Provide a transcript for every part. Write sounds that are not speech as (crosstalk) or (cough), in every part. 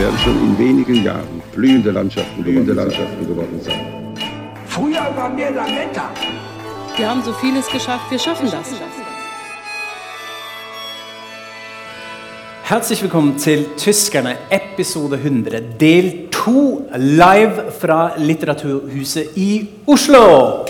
Werden schon in wenigen Jahren blühende Landschaften, blühende Landschaften geworden sein. Früher waren wir Lametta. Wir haben so vieles geschafft, wir schaffen das. Herzlich willkommen til Tyskerne, episode 100, del 2, live fra Litteraturhuset i Oslo.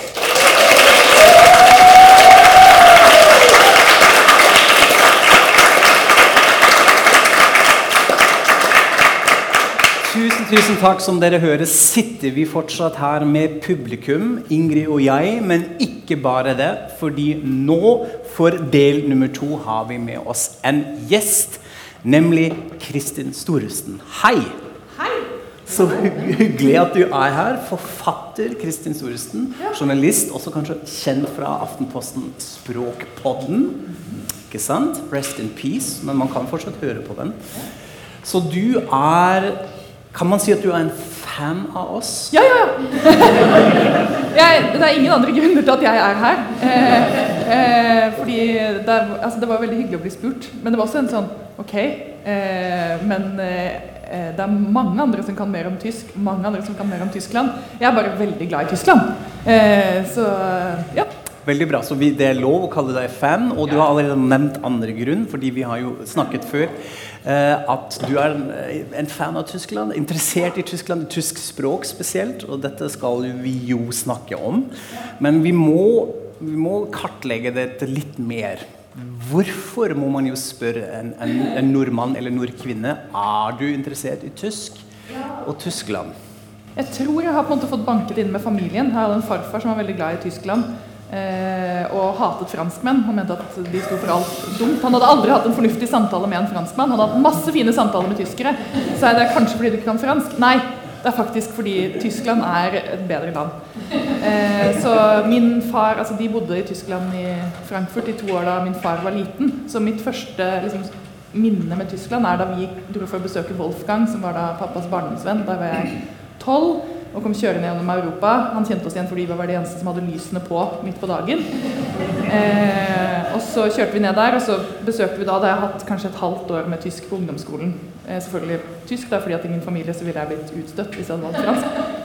Tusen, tusen takk. Som dere hører, sitter vi fortsatt her med publikum, Ingrid og jeg. Men ikke bare det, fordi nå, for del nummer to, har vi med oss en gjest. Nemlig Kristin Storusten. Hei! Hei. Så hy- hyggelig at du er her. Forfatter Kristin Storusten. Journalist, også kanskje kjent fra Aftenposten Språkpodden. Ikke sant? Rest in peace. Men man kan fortsatt høre på den. Så du er Kan man si at du er en fan av oss? Ja, ja, ja. (laughs) det er ingen andre grunner til at jeg er her. Eh, eh, fordi det, er, altså, det var veldig hyggelig å bli spurt. Men det var også en sånn Ok, eh, men eh, det er mange andre som kan mer om tysk. Mange andre som kan mer om Tyskland. Jeg er bare veldig glad i Tyskland. Eh, så ja. Veldig bra. Så vi, det er lov å kalle deg fan, og du har allerede nevnt andre grunn, fordi vi har jo snakket før eh, at du er en, en fan av Tyskland, interessert i Tyskland, i tysk språk spesielt, og dette skal vi jo snakke om. Men vi må, vi må kartlegge dette litt mer. Hvorfor må man jo spørre en, en, en nordmann eller nordkvinne er du interessert i tysk og Tyskland? Jeg tror jeg har på en måte fått banket inn med familien. Jeg hadde en farfar som var veldig glad i Tyskland. Eh, og hatet franskmenn. Han mente at de sto for alt dumt. Han hadde aldri hatt en fornuftig samtale med en franskmann. Han hadde hatt masse fine samtaler med tyskere. Så er det kanskje fordi du ikke kan fransk? Nei, det er faktisk fordi Tyskland er et bedre land. Eh, så min far Altså, de bodde i Tyskland i Frankfurt i to år da min far var liten. Så mitt første liksom, minne med Tyskland er da vi dro for å besøke Wolfgang, som var da pappas barndomsvenn. Da var jeg tolv og kom kjørende gjennom Europa. Han kjente oss igjen fordi vi var de eneste som hadde lysene på midt på dagen. Eh, og så kjørte vi ned der, og så besøkte vi da Da jeg hatt kanskje et halvt år med tysk på ungdomsskolen. Eh, selvfølgelig tysk, da, fordi at i min familie så ville jeg blitt utstøtt hvis jeg hadde valgt fransk.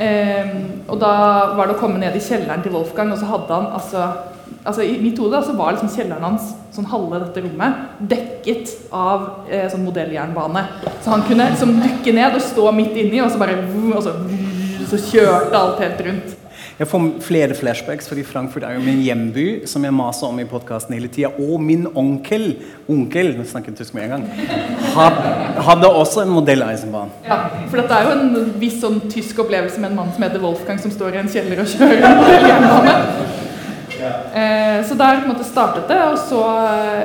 Eh, og da var det å komme ned i kjelleren til Wolfgang, og så hadde han altså Altså I mitt hode så var liksom kjelleren hans, sånn halve dette rommet, dekket av eh, sånn modelljernbane. Så han kunne liksom dykke ned og stå midt inni, og så bare og så, så kjørte alt helt rundt. Jeg får flere flashbacks, fordi Frankfurt er jo min hjemby, som jeg maser om i podkasten hele tida. Og min onkel, onkel, nå snakker jeg tysk med en gang, hadde også en modelleisenbane. Ja, for dette er jo en viss sånn tysk opplevelse med en mann som heter Wolfgang, som står i en kjeller og kjører en modelljernbane. Eh, så der på en måte startet det, og så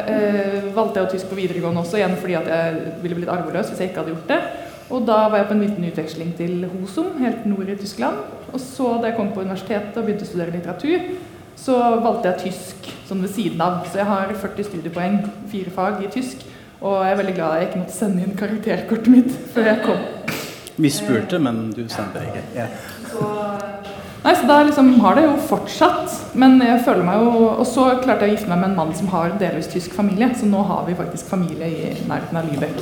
eh, valgte jeg tysk på videregående også, igjen fordi at jeg ville blitt arveløs hvis jeg ikke hadde gjort det. Og da var jeg på en liten utveksling til Hosum, helt nord i Tyskland. Og så da jeg kom på universitetet og begynte å studere litteratur, så valgte jeg tysk sånn ved siden av. Så jeg har 40 studiepoeng, fire fag i tysk. Og jeg er veldig glad jeg ikke måtte sende inn karakterkortet mitt før jeg kom. Vi spurte, men du sendte ikke. Ja. Nei, så da liksom har det jo fortsatt. Men jeg føler meg jo Og så klarte jeg å gifte meg med en mann som har delvis tysk familie, så nå har vi faktisk familie i nærheten av Lübeck.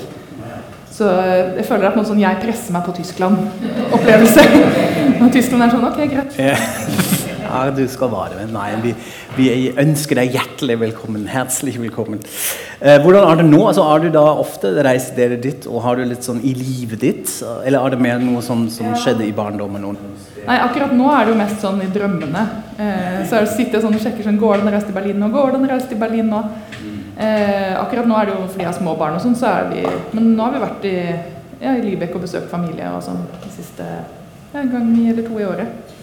Så jeg føler at noe sånn 'jeg presser meg på Tyskland'-opplevelse. (laughs) Og Tyskland er sånn 'ok, greit'. Ja, du skal være med. Nei, vi, vi ønsker deg hjertelig velkommen. Herzlich velkommen. Eh, hvordan er det nå? Altså, er du da ofte reist dere dit, og har du litt sånn i livet ditt? Eller er det mer noe som, som skjedde i barndommen? Noen? Nei, akkurat nå er det jo mest sånn i drømmene. Eh, så er sitter jeg sånn og sjekker sånn Går det reist reise til Berlin nå? Går det reist reise til Berlin nå? Eh, akkurat nå er det jo fordi jeg har små barn og sånn, så er vi Men nå har vi vært i, ja, i Lybekk og besøkt familie og sånn de siste en gang eller to i året.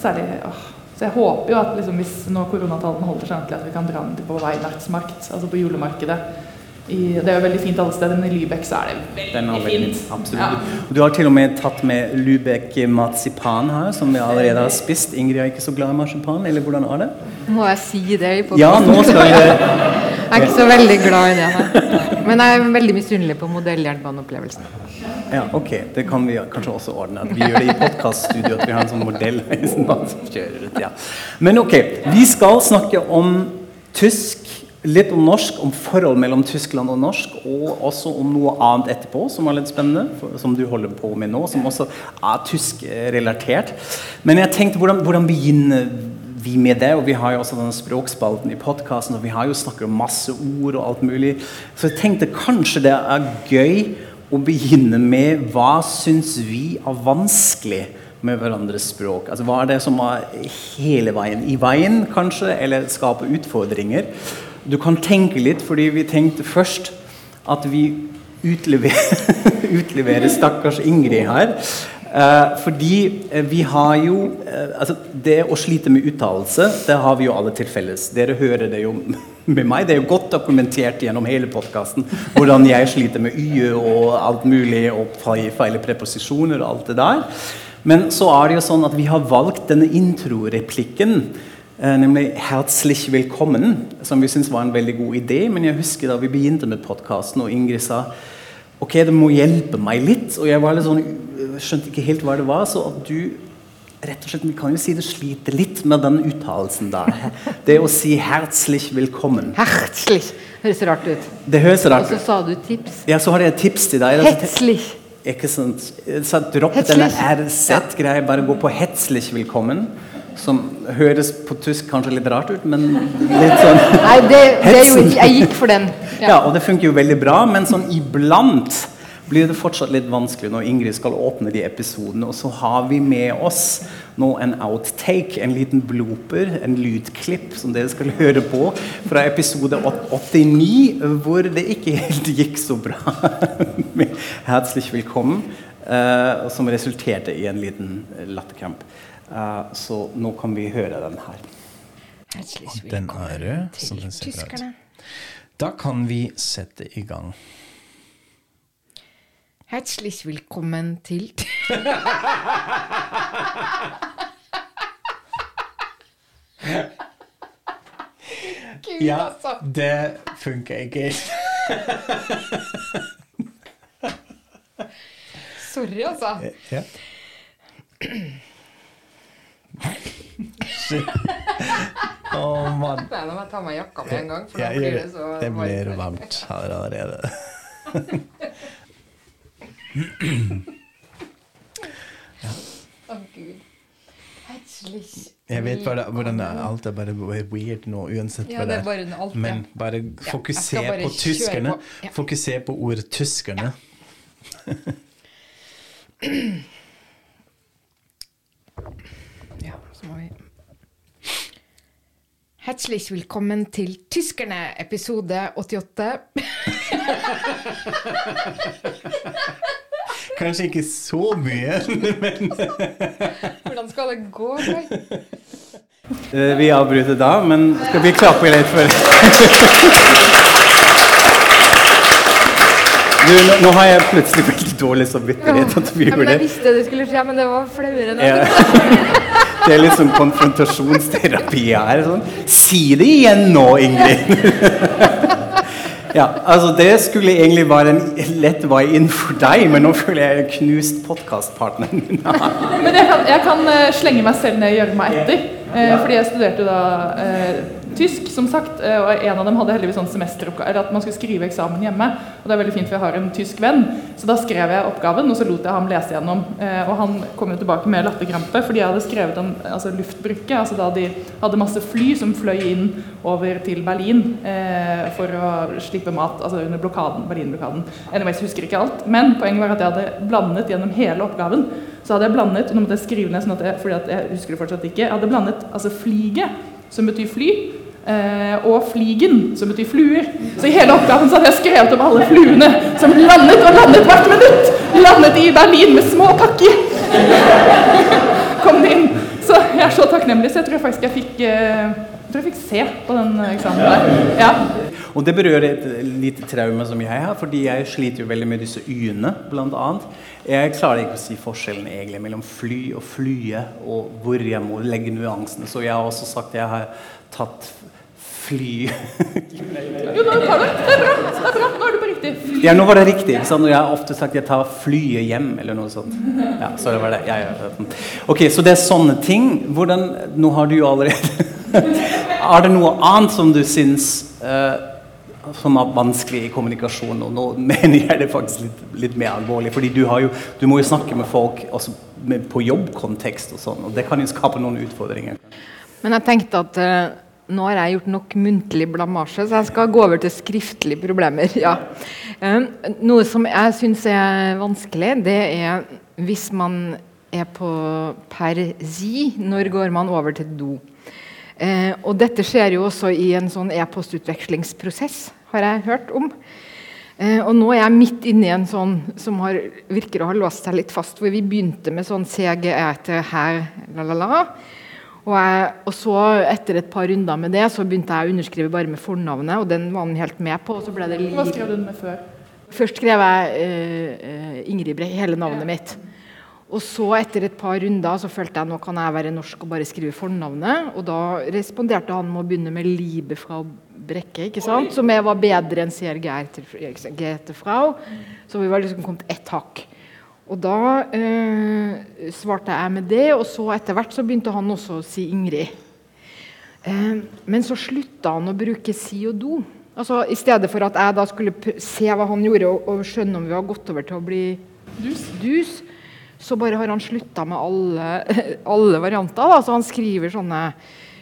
Særlig åh. Så jeg håper jo at liksom, hvis nå koronatallene holder seg ordentlig, at vi kan dra ned på Weihnachtsmarkt, altså på julemarkedet. I, Det er jo veldig fint alle steder, men i Lübeck så er det er veldig veldig fint. Absolutt. Ja. Du har til og med tatt med Lübeck marsipan her, som vi allerede har spist. Ingrid er ikke så glad i marsipan, eller hvordan er det? Må jeg si det? i Ja, nå skal jeg... (laughs) Jeg er ikke så veldig glad i det. Her. Men jeg er veldig misunnelig på modelljernbaneopplevelsen. Ja, ok. Det kan vi kanskje også ordne. At vi gjør det i podkaststudio, at vi har en sånn modell som (laughs) kjører ut. Ja. Men ok, vi skal snakke om tysk, litt om norsk, om forhold mellom Tyskland og norsk, og også om noe annet etterpå som er litt spennende, som du holder på med nå, som også er tysk-relatert. Men jeg tenkte, hvordan, hvordan begynner vi med det? Og vi har jo også denne språkspalten i podkasten, og vi har jo snakket om masse ord og alt mulig. Så jeg tenkte kanskje det er gøy å begynne med hva syns vi er vanskelig med hverandres språk? Altså Hva er det som er hele veien i veien, kanskje, eller skaper utfordringer? Du kan tenke litt, fordi vi tenkte først at vi utleverer, (laughs) utleverer stakkars Ingrid her. Eh, fordi eh, vi har jo eh, altså Det å slite med uttalelse, det har vi jo alle til felles. Dere hører det jo (laughs) med meg. Det er jo godt dokumentert gjennom hele podkasten hvordan jeg sliter med y og alt mulig, og feile feil preposisjoner og alt det der. Men så er det jo sånn at vi har valgt denne introreplikken. Eh, nemlig 'Herzlich velkommen', som vi syntes var en veldig god idé. Men jeg husker da vi begynte med podkasten, og Ingrid sa ok, det må hjelpe meg litt. Og jeg var litt sånn, skjønte ikke helt hva det var. Så at du rett og slett, vi kan jo si det sliter litt med den uttalelsen der. Det å si 'herzlich velkommen'. Herzlich. Høres rart ut. Det høres rart ut. Og så sa du tips. Ja, så har jeg et tips til deg. Hetzlich. Ikke sant? Så dropp denne. RZ-greia, bare gå på 'hetzlich velkommen'. Som høres på tysk kanskje litt rart ut, men litt sånn (laughs) Nei, det, det er jo ikke Jeg gikk for den. (laughs) Ja, og det funker jo veldig bra, men sånn iblant blir det fortsatt litt vanskelig når Ingrid skal åpne de episodene. Og så har vi med oss nå en outtake, en liten blooper, en lydklipp som dere skal høre på fra episode 89, hvor det ikke helt gikk så bra (laughs) 'Herzlich velkommen', som resulterte i en liten latterkramp. Eh, så nå kan vi høre den her. Den er rød, som så den ser bra ut. Da kan vi sette i gang. Herzlich velkommen til (laughs) Gud, Ja, altså. det funker ikke. (laughs) Sorry, altså. Ja. Shit. Å, mann. Nei, nå må jeg ta meg jakka med en gang, for Ja, da blir det så Det blir varmt. her allerede. Gud. Jeg vet bare hvordan. Alt er bare weird nå, uansett Ja, det det er. bare alt, ja. Men bare fokuser ja, bare på tyskerne. på. Ja. Fokuser på ordet tyskerne. (clears throat) Ja, så må vi Hetzlich velkommen til Tyskerne, episode 88. (laughs) Kanskje ikke så mye, (laughs) men (laughs) Hvordan skal det gå? Eh, Vi avbryter da, men skal vi klappe litt for Du, nå, nå har jeg plutselig veldig dårlig samvittighet at vi Ja, gjorde det. jeg visste det skulle skje, men det var flauere enn Ja. (laughs) Det er litt sånn konfrontasjonsterapi her. Sånn. Si det igjen nå, Ingrid! (laughs) Ja, altså Det skulle egentlig være en lett vei inn for deg, men nå føler jeg knust podkastpartneren min. Men jeg kan, jeg kan eh, slenge meg selv ned i gjørma etter. Eh, fordi jeg studerte da eh, tysk, som sagt. Eh, og en av dem hadde heldigvis sånn semesteroppgave, eller at man skulle skrive eksamen hjemme. Og det er veldig fint, for jeg har en tysk venn. Så da skrev jeg oppgaven, og så lot jeg ham lese gjennom. Eh, og han kom jo tilbake med latterkrampe, fordi jeg hadde skrevet om altså, luftbrukket. Altså da de hadde masse fly som fløy inn over til Berlin eh, for å slippe mat, altså under blokaden, Berlin-blokaden. Anyways, husker ikke alt. Men poenget var at jeg hadde blandet gjennom hele oppgaven. Så hadde jeg blandet, nå måtte jeg skrive ned sånn at jeg, fordi at jeg husker det fortsatt ikke, jeg hadde blandet altså flyget, som betyr fly, eh, og fligen, som betyr fluer. Så i hele oppgaven så hadde jeg skrevet om alle fluene som landet og landet hvert minutt. Landet i Berlin med små pakker. (laughs) Kom det inn. Så jeg er så takknemlig, så jeg tror faktisk jeg fikk, eh, jeg tror jeg fikk C på den eksamen der. Ja. Og det berører et lite traume som jeg har, fordi jeg sliter jo veldig med disse y-ene, blant annet. Jeg klarer ikke å si forskjellen egentlig mellom fly og flye, og hvor jeg må legge nuansene. Så jeg har også sagt at jeg har tatt fly Jo, nå tar du. Det er bra. det er bra, Nå er du på riktig. Fly. Ja, nå var det riktig. ikke sant? Og jeg har ofte sagt at jeg tar flyet hjem, eller noe sånt. Ja, så det var det. Ja, ja. Ok, så det er sånne ting. Hvordan Nå har du jo allerede (laughs) Er det noe annet som du syns eh, som er vanskelig i kommunikasjon? Og nå (laughs) mener jeg det faktisk litt, litt mer alvorlig. fordi du, har jo, du må jo snakke med folk også med, på jobbkontekst og sånn, og det kan jo skape noen utfordringer. Men jeg tenkte at uh, nå har jeg gjort nok muntlig blamasje, så jeg skal gå over til skriftlige problemer. (laughs) Ja. Eh, noe som jeg syns er vanskelig, det er hvis man er på per si, når går man over til do? Eh, og dette skjer jo også i en sånn e-postutvekslingsprosess, har jeg hørt om. Eh, og nå er jeg midt inne i en sånn som har, virker å ha låst seg litt fast, hvor vi begynte med sånn CGE til her, la, la, la. Og, jeg, og, så, etter et par runder med det, så begynte jeg å underskrive bare med fornavnet. Og den var han helt med på. og så ble det Hva skrev du den med før? Først skrev jeg uh, Ingrid Brei, hele navnet ja. mitt. Og så, etter et par runder, så følte jeg nå kan jeg være norsk og bare skrive fornavnet. Og da responderte han med å begynne med Libe fra Brekke, ikke sant? som jeg var bedre enn Sier Gerte Frau. Så vi var liksom kommet ett hakk. Og da eh, svarte jeg med det, og så etter hvert så begynte han også å si Ingrid. Eh, men så slutta han å bruke si og do. Altså, I stedet for at jeg da skulle se hva han gjorde, og, og, skjønne om vi har gått over til å bli dus, dus så bare har han slutta med alle, (laughs) alle varianter. Da. Så han skriver sånne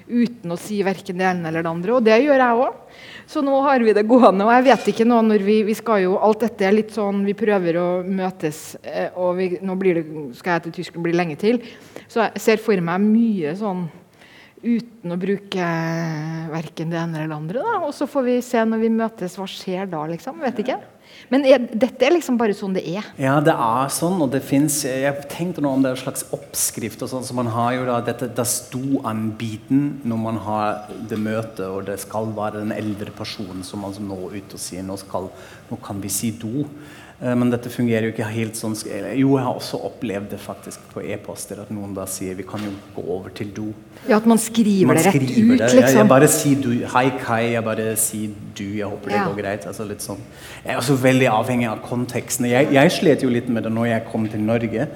uten å si verken det ene eller det andre. Og det gjør jeg òg. Så nå har vi det gående. Og jeg vet ikke nå når vi, vi skal jo Alt dette er litt sånn Vi prøver å møtes, eh, og vi, nå det, skal jeg til Tyskland bli lenge til. Så jeg ser for meg mye sånn uten å bruke verken det ene eller det andre. Da. Og så får vi se når vi møtes, hva skjer da, liksom. Vet ikke. Men er, dette er liksom bare sånn det er? Ja, det er sånn. Og det fins Jeg tenkte nå om det er en slags oppskrift. og sånn, så Man har jo da dette det sto an biten når man har det møtet, og det skal være den eldre personen som altså nå ut og sier nå, skal, nå kan vi si do. Eh, men dette fungerer jo ikke helt sånn. Jo, jeg har også opplevd det faktisk på e-poster. At noen da sier vi kan jo gå over til do. Ja, At man skriver man det rett skriver ut, det. liksom. Jeg, jeg bare sier du. Hei, Kai. Jeg bare sier du. Jeg håper det ja. går greit. Altså litt sånn. Jeg er også veldig avhengig av konteksten. Jeg, jeg slet jo litt med det når jeg kom til Norge.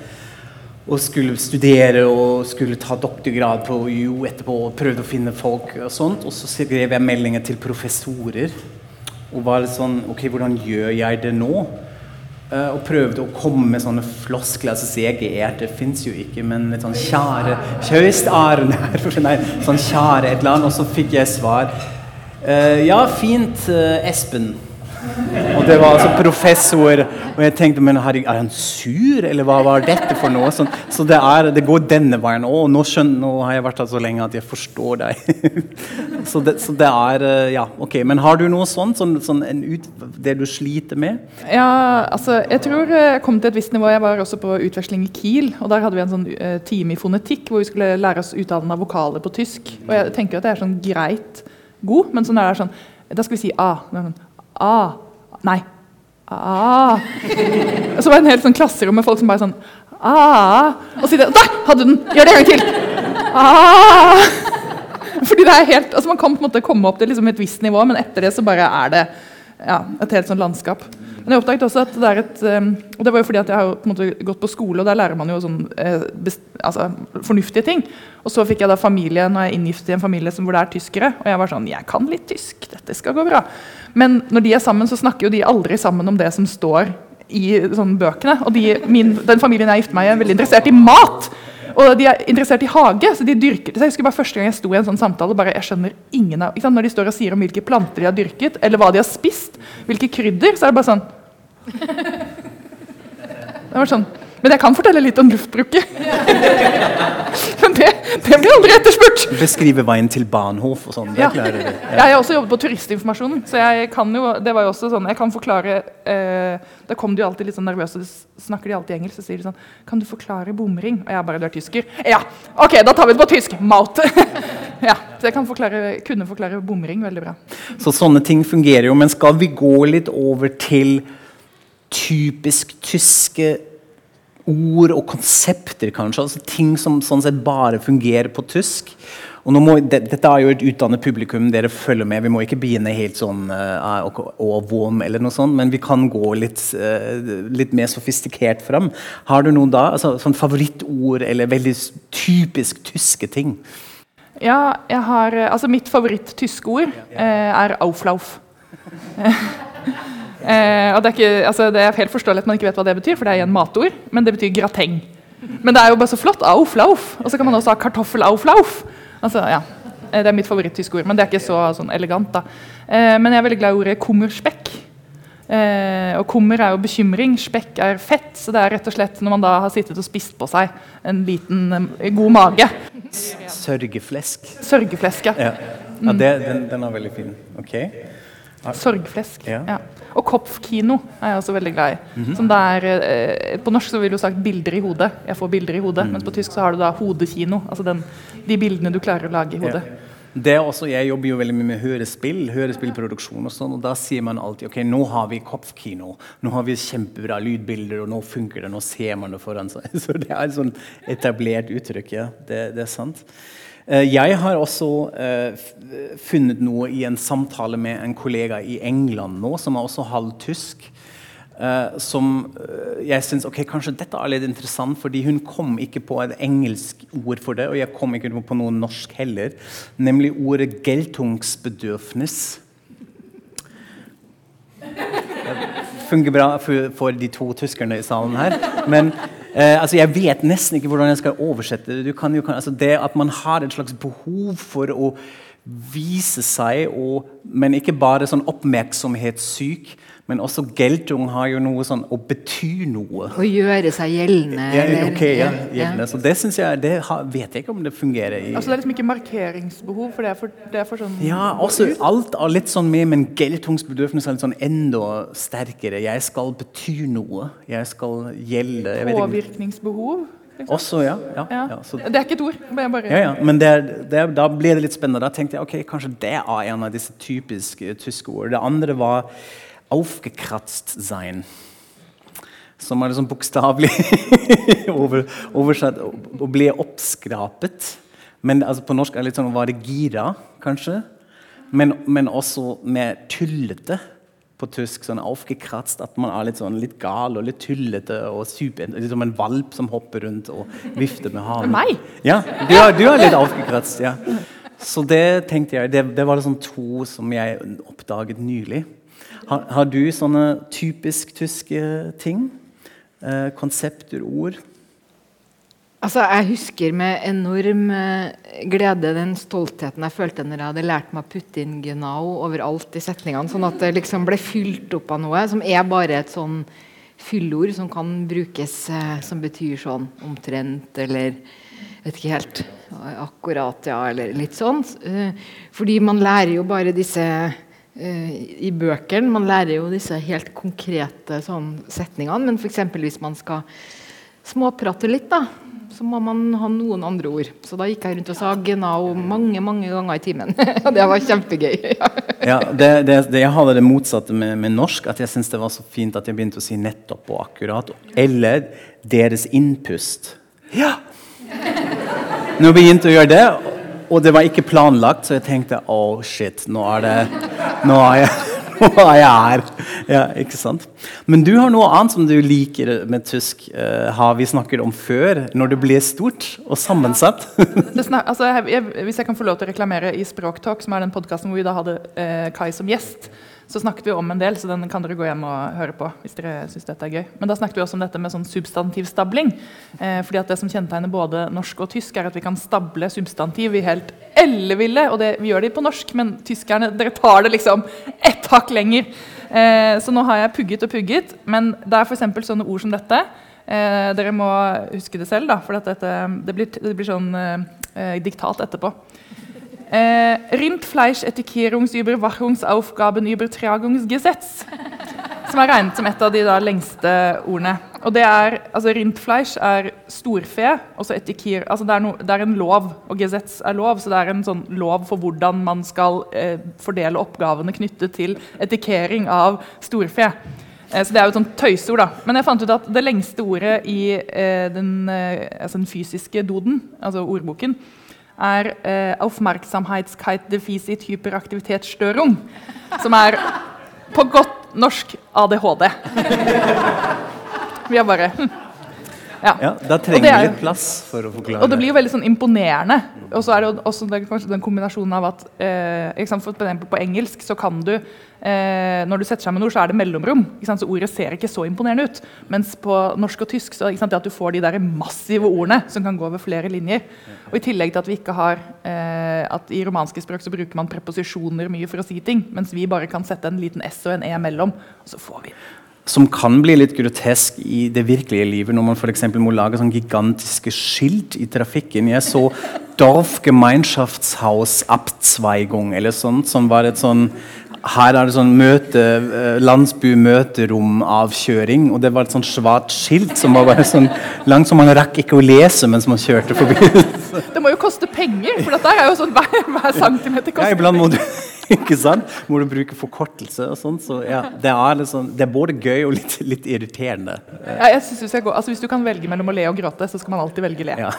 Og skulle studere og skulle ta doktorgrad på UiO etterpå. Og prøvde å finne folk og sånt. Og så skrev jeg meldinger til professorer. Og var litt sånn Ok, hvordan gjør jeg det nå? Uh, og prøvde å komme med sånne floskler. Altså CGR det fins jo ikke, men litt sånn kjære Kjøst Nei, sånn kjære et eller annet. Og så fikk jeg svar. Uh, ja, fint, uh, Espen. Og det var altså professor. Og jeg tenkte men er han sur, eller hva var dette for noe? Så, så det, er, det, går denne veien òg. Nå, nå har jeg vært her så lenge at jeg forstår deg. (laughs) så, det, så, det, er Ja, ok. Men har du noe sånt? Sånn, sånn ut, det du sliter med? Ja, altså jeg tror jeg kom til et visst nivå. Jeg var også på utveksling i Kiel. Og der hadde vi en sånn uh, time i fonetikk hvor vi skulle lære oss uttalen av vokaler på tysk. Og jeg tenker at det er sånn greit god, men sånn er det sånn Da skal vi si A. Sånn, Ah. Nei. Ah. Så var det en hel sånn klasserom med folk som bare sånn ah. Og så Der hadde du den! Gjør det en gang til! Ah. Fordi det er helt, altså Man kan på en måte komme opp til liksom et visst nivå, men etter det så bare er det ja, et helt sånn landskap. Men jeg oppdaget også at det er et um, og det var jo fordi at jeg har på gått på skole, og der lærer man jo sånn eh, altså, fornuftige ting. Og så fikk jeg da familie når jeg er inngiftet i en familie hvor det er tyskere. Og jeg var sånn Jeg kan litt tysk, dette skal gå bra. Men når de er sammen, så snakker jo de aldri sammen om det som står i sånne bøkene. Og de, min, den familien jeg gifter meg i, er veldig interessert i mat. Og de er interessert i hage, så de dyrker Jeg husker bare Første gang jeg sto i en sånn samtale, bare jeg skjønner ingen av Når de står og sier om hvilke planter de har dyrket, eller hva de har spist, hvilke krydder, så er det bare sånn. Det var sånn. Men jeg kan fortelle litt om luftbruket. (laughs) Det, det blir aldri etterspurt. Beskrive veien til Bahnhof og sånn. Ja. Ja. (laughs) Jeg har også jobbet på turistinformasjonen, så jeg kan jo det var jo også sånn, jeg kan forklare eh, Da kom de jo alltid litt sånn nervøse, så snakker de alltid engelsk. Så sier de sånn Kan du forklare bomring? Og jeg bare Du er tysker? Ja! Ok, da tar vi det på tysk. Maut. (laughs) ja, så jeg kan forklare, kunne forklare bomring veldig bra. Så sånne ting fungerer jo. Men skal vi gå litt over til typisk tyske ord og konsepter, kanskje? Altså ting som sånn sett bare fungerer på tysk? Og må, det, dette er jo et utdannet publikum, dere følger med. Vi må ikke begynne helt sånn uh, og, og vom eller noe sånt, men vi kan gå litt, uh, litt mer sofistikert fram. Har du noen da, altså, sånn favorittord eller veldig typisk tyske ting? Ja, jeg har Altså, mitt favoritt-tyske ord uh, er 'auflauf'. (laughs) eh, og det er, ikke, altså, det er helt forståelig at man ikke vet hva det betyr, for det er igjen matord, men det betyr grateng. Men det er jo bare så flott. Auf, lauf. Og så kan man også ha kartoffel-auflauf. Altså, ja. Eh, det er mitt favoritt-tyske ord, men det er ikke så sånn elegant. da. Eh, men jeg er veldig glad i ordet kummerspekk. Eh, og kummer er jo bekymring, spekk er fett. Så det er rett og slett når man da har sittet og spist på seg en liten eh, god mage. Sørgeflesk. Sørgeflesk, ja. Ja, ja det, den, den er veldig fin. Ok. Sorgflesk. Ja. Ja. Og Kopfkino er jeg også veldig glad i. Som det er, eh, på norsk så vil du sagt 'bilder i hodet'. Jeg får bilder i hodet. Mens på tysk så har du da hodekino. Altså den, de bildene du klarer å lage i hodet. Det er også, jeg jobber jo veldig mye med hørespill, hørespillproduksjon og sånn, og da sier man alltid ok, nå har vi kopfkino, nå har vi kjempebra lydbilder, og nå funker det, nå ser man det foran seg. (laughs) Så det er et sånn etablert uttrykk, ja. Det, det er sant. Eh, Jeg har også eh, funnet noe i en samtale med en kollega i England nå, som er også halvtysk. eh, som jeg syns ok, kanskje dette er litt interessant, fordi hun kom ikke på et engelsk ord for det, og jeg kom ikke på noe norsk heller, nemlig ordet 'geltungsbedürfnis'. (laughs) fungerer bra for, for de to tyskerne i salen her. Men eh, altså, jeg vet nesten ikke hvordan jeg skal oversette det. Kan kan, altså, det at man har et slags behov for å vise seg, og, men ikke bare sånn oppmerksomhetssyk. Men også geltung har jo noe sånn å bety noe. Å gjøre seg gjeldende. Ja, ok, ja, ja. gjeldende. Så det synes jeg, det har, vet jeg ikke om det fungerer i Altså Det er liksom ikke markeringsbehov, for det er for, det er for sånn Ja, også alt er litt sånn med, men geltungsbedøvelse er litt sånn enda sterkere. Jeg skal bety noe. Jeg skal gjelde. Jeg. Påvirkningsbehov. Liksom. Også, ja. ja, Ja. ja, så, Det er ikke et ord. men jeg bare, ja, ja. Men det, det, da ble det litt spennende. Da tenkte jeg ok, kanskje det er en av disse typiske tyske ord. Det andre var aufgekratzt sein. Som er liksom bokstavelig (laughs) over, oversatt å bli oppskrapet. Men altså, på norsk er det litt sånn å være gira, kanskje. Men, men også mer tullete på tysk. sånn aufgekratzt, At man er litt sånn litt gal og litt tullete. og super, Litt som en valp som hopper rundt og vifter med halen. (laughs) Meg? Ja, du er, du er litt aufgekratzt. ja. Så det tenkte jeg, det, det var liksom to som jeg oppdaget nylig. Har, har du sånne typisk tyske ting? Eh, konsepter, ord? Altså, jeg husker med enorm eh, glede den stoltheten jeg følte når jeg hadde lært meg å putte inn genau overalt i setningene, sånn at det liksom ble fylt opp av noe som er bare et sånn fyllord som kan brukes eh, som betyr sånn omtrent eller vet ikke helt akkurat, ja, eller litt sånn. Eh, fordi man lærer jo bare disse eh, i bøkene. Man lærer jo disse helt konkrete sånn setningene, men f.eks. hvis man skal småprate litt, da, så må man ha noen andre ord. Så da gikk jeg rundt og sa 'genau' mange mange ganger i timen. (laughs) Og det var kjempegøy. (laughs) Ja, det, det, det, Jeg hadde det motsatte med, med norsk. At jeg syntes det var så fint at jeg begynte å si 'nettopp' og 'akkurat'. Eller 'deres innpust'. Ja! Når jeg begynte å gjøre det, og det var ikke planlagt, så jeg tenkte 'oh shit, nå er det Nå er jeg, (laughs) nå er jeg her'. Ja, ikke sant? Men du har noe annet som du liker med tysk. uh, har vi snakket om før, når det blir stort og sammensatt? (laughs) det snak, altså, jeg, jeg, hvis jeg kan få lov til å reklamere i Språktalk, som er den podkasten hvor vi da hadde eh, Kai som gjest, så snakket vi om en del, så den kan dere gå hjem og høre på. hvis dere synes dette er gøy. Men da snakket vi også om dette med sånn substantivstabling. Eh, fordi at Det som kjennetegner både norsk og tysk, er at vi kan stable substantiv i helt elleville. Og det, vi gjør det på norsk, men tyskerne dere tar det liksom ett hakk lenger. Eh, så nå har jeg pugget og pugget, men det er f.eks. sånne ord som dette. Eh, dere må huske det selv, da, for dette, det, blir, det blir sånn eh, diktat etterpå. Eh, Rindfleisch-Etikehrungsüberwachungsaufgabenübertragungsgesetz. Som er regnet som et av de da lengste ordene. og det er, altså Rindfleisch er storfe, altså det, er no, det er en lov, og Gesetz er lov, så det er en sånn lov for hvordan man skal eh, fordele oppgavene knyttet til etikering av storfe. Eh, så det er jo et sånt tøyseord. da. Men jeg fant ut at det lengste ordet i eh, den, eh, altså den, fysiske doden, altså ordboken, er eh, 'Aufmerksamheitskeit-deficit hyperaktivitetsstörung', som er på godt norsk ADHD. (laughs) Vi har bare hm. Ja. ja. Da trenger vi litt plass for å forklare. Og det blir jo veldig sånn imponerende. Og så er det jo også den, den kombinasjonen av at eh, for eksempel På engelsk så kan du eh, Når du setter sammen ord, så er det mellomrom. Så ordet ser ikke så imponerende ut. Mens på norsk og tysk så det at du får de der massive ordene som kan gå over flere linjer. Og i tillegg til at vi ikke har eh, at i romanske språk så bruker man preposisjoner mye for å si ting, mens vi bare kan sette en liten S og en E mellom, og så får vi som kan bli litt grotesk i det virkelige livet, når man f.eks. må lage sånn gigantiske skilt i trafikken. Jeg så Dorf Gemeinschaftshaus Abzweigung, eller sånt, som var et sånn her er det sånn møte, eh, landsby-møterom-avkjøring. Og det var et sånn svart skilt som var bare sånn langt som man rakk ikke å lese mens man kjørte forbi. Det må jo koste penger, for dette er jo sånn hver, hver centimeter koster ja, iblant må du, (laughs) ikke sant? Må du bruke forkortelse og sånn. Så ja, det er, liksom, det er både gøy og litt, litt irriterende. Ja, jeg synes du skal gå, altså Hvis du kan velge mellom å le og gråte, så skal man alltid velge le. Ja.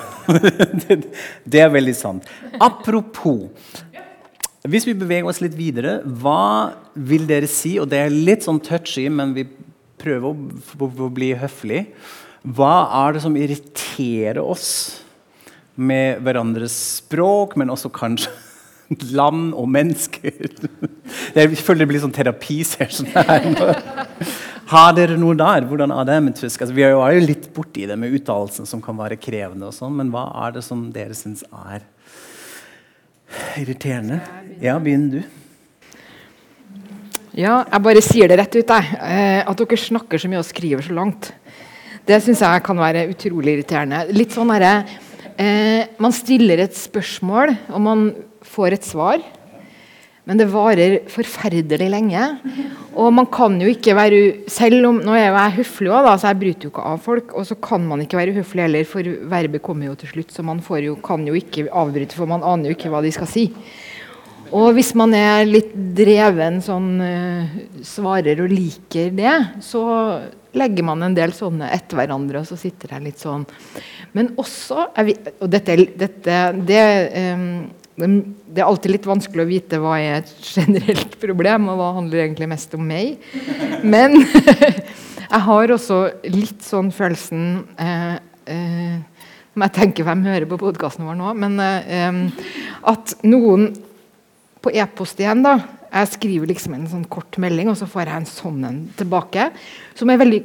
det, (laughs) det er veldig sant. Apropos hvis vi beveger oss litt videre, hva vil dere si? Og det er litt sånn touchy, men vi prøver å, bli høflig. Hva er det som irriterer oss med hverandres språk, men også kanskje (laughs) land og mennesker? Jeg føler det blir sånn terapisesjon her. Har dere noe der? Hvordan er det med tysk? Altså, vi er jo litt borti det med uttalelsen som kan være krevende, og sånn, men hva er det som dere syns er Irriterende. Ja, begynn du. Ja, jeg bare sier det rett ut, jeg. Eh, at dere snakker så mye og skriver så langt. Det syns jeg kan være utrolig irriterende. Litt sånn herre eh, Man stiller et spørsmål, og man får et svar. Men det varer forferdelig lenge. Og man kan jo ikke være Selv om Nå er jeg høflig òg, så jeg bryter jo ikke av folk. Og så kan man ikke være høflig heller, for verbet kommer jo til slutt. Så man jo, kan jo ikke avbryte, for man aner jo ikke hva de skal si. Og hvis man er litt dreven sånn uh, svarer og liker det, så legger man en del sånne etter hverandre, og så sitter jeg litt sånn. Men også Og dette, dette det um, det er alltid litt vanskelig å vite hva er et (laughs) generelt problem, og hva handler egentlig mest om meg. Men (laughs) jeg har også litt sånn følelsen eh, eh, jeg tenker hvem hører på podkasten vår nå, men eh, at noen på e-post igjen, da Jeg skriver liksom en sånn kort melding, og så får jeg en sånn en tilbake, som er veldig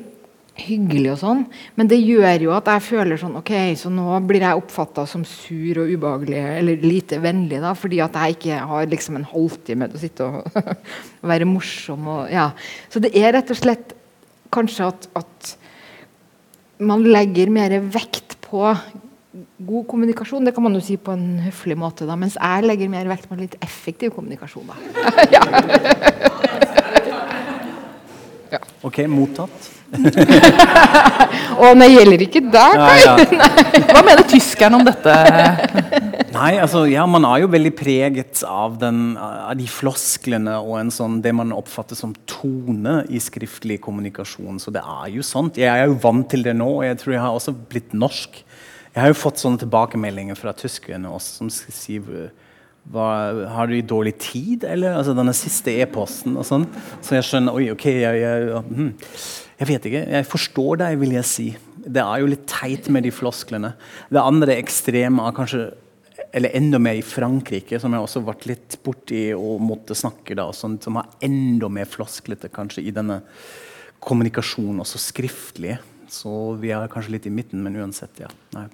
hyggelig og sånn, men det gjør jo at jeg føler sånn Ok, så nå blir jeg oppfatta som sur og ubehagelig eller lite vennlig, da, fordi at jeg ikke har liksom en halvtime til å sitte (laughs) og være morsom og Ja. Så det er rett og slett kanskje at, at man legger mer vekt på god kommunikasjon. Det kan man jo si på en høflig måte, da, mens jeg legger mer vekt på litt effektiv kommunikasjon. da. (laughs) ja. Ja. Ok, mottatt. (laughs) Å, det gjelder ikke deg, ja, ja. (laughs) Hva mener tyskerne om dette? (laughs) Nei, altså, ja, Man er jo veldig preget av, den, av de flosklene og en sånn, det man oppfatter som tone i skriftlig kommunikasjon. Så det er jo sånt. Jeg er jo vant til det nå, og jeg tror jeg har også blitt norsk. Jeg har jo fått sånne tilbakemeldinger fra tyskerne også, som sier hva, har du dårlig tid, eller? Altså denne siste e-posten og sånn. Så jeg skjønner Oi, OK, jeg, jeg, hmm. jeg, vet ikke. Jeg forstår deg, vil jeg si. Det er jo litt teit med de flosklene. Det andre ekstreme er kanskje eller enda mer i Frankrike, som jeg også ble litt borti og måtte snakke da, sånn, som har enda mer flosklete kanskje i denne kommunikasjonen, også skriftlig. Så vi er kanskje litt i midten, men uansett, ja. Nei.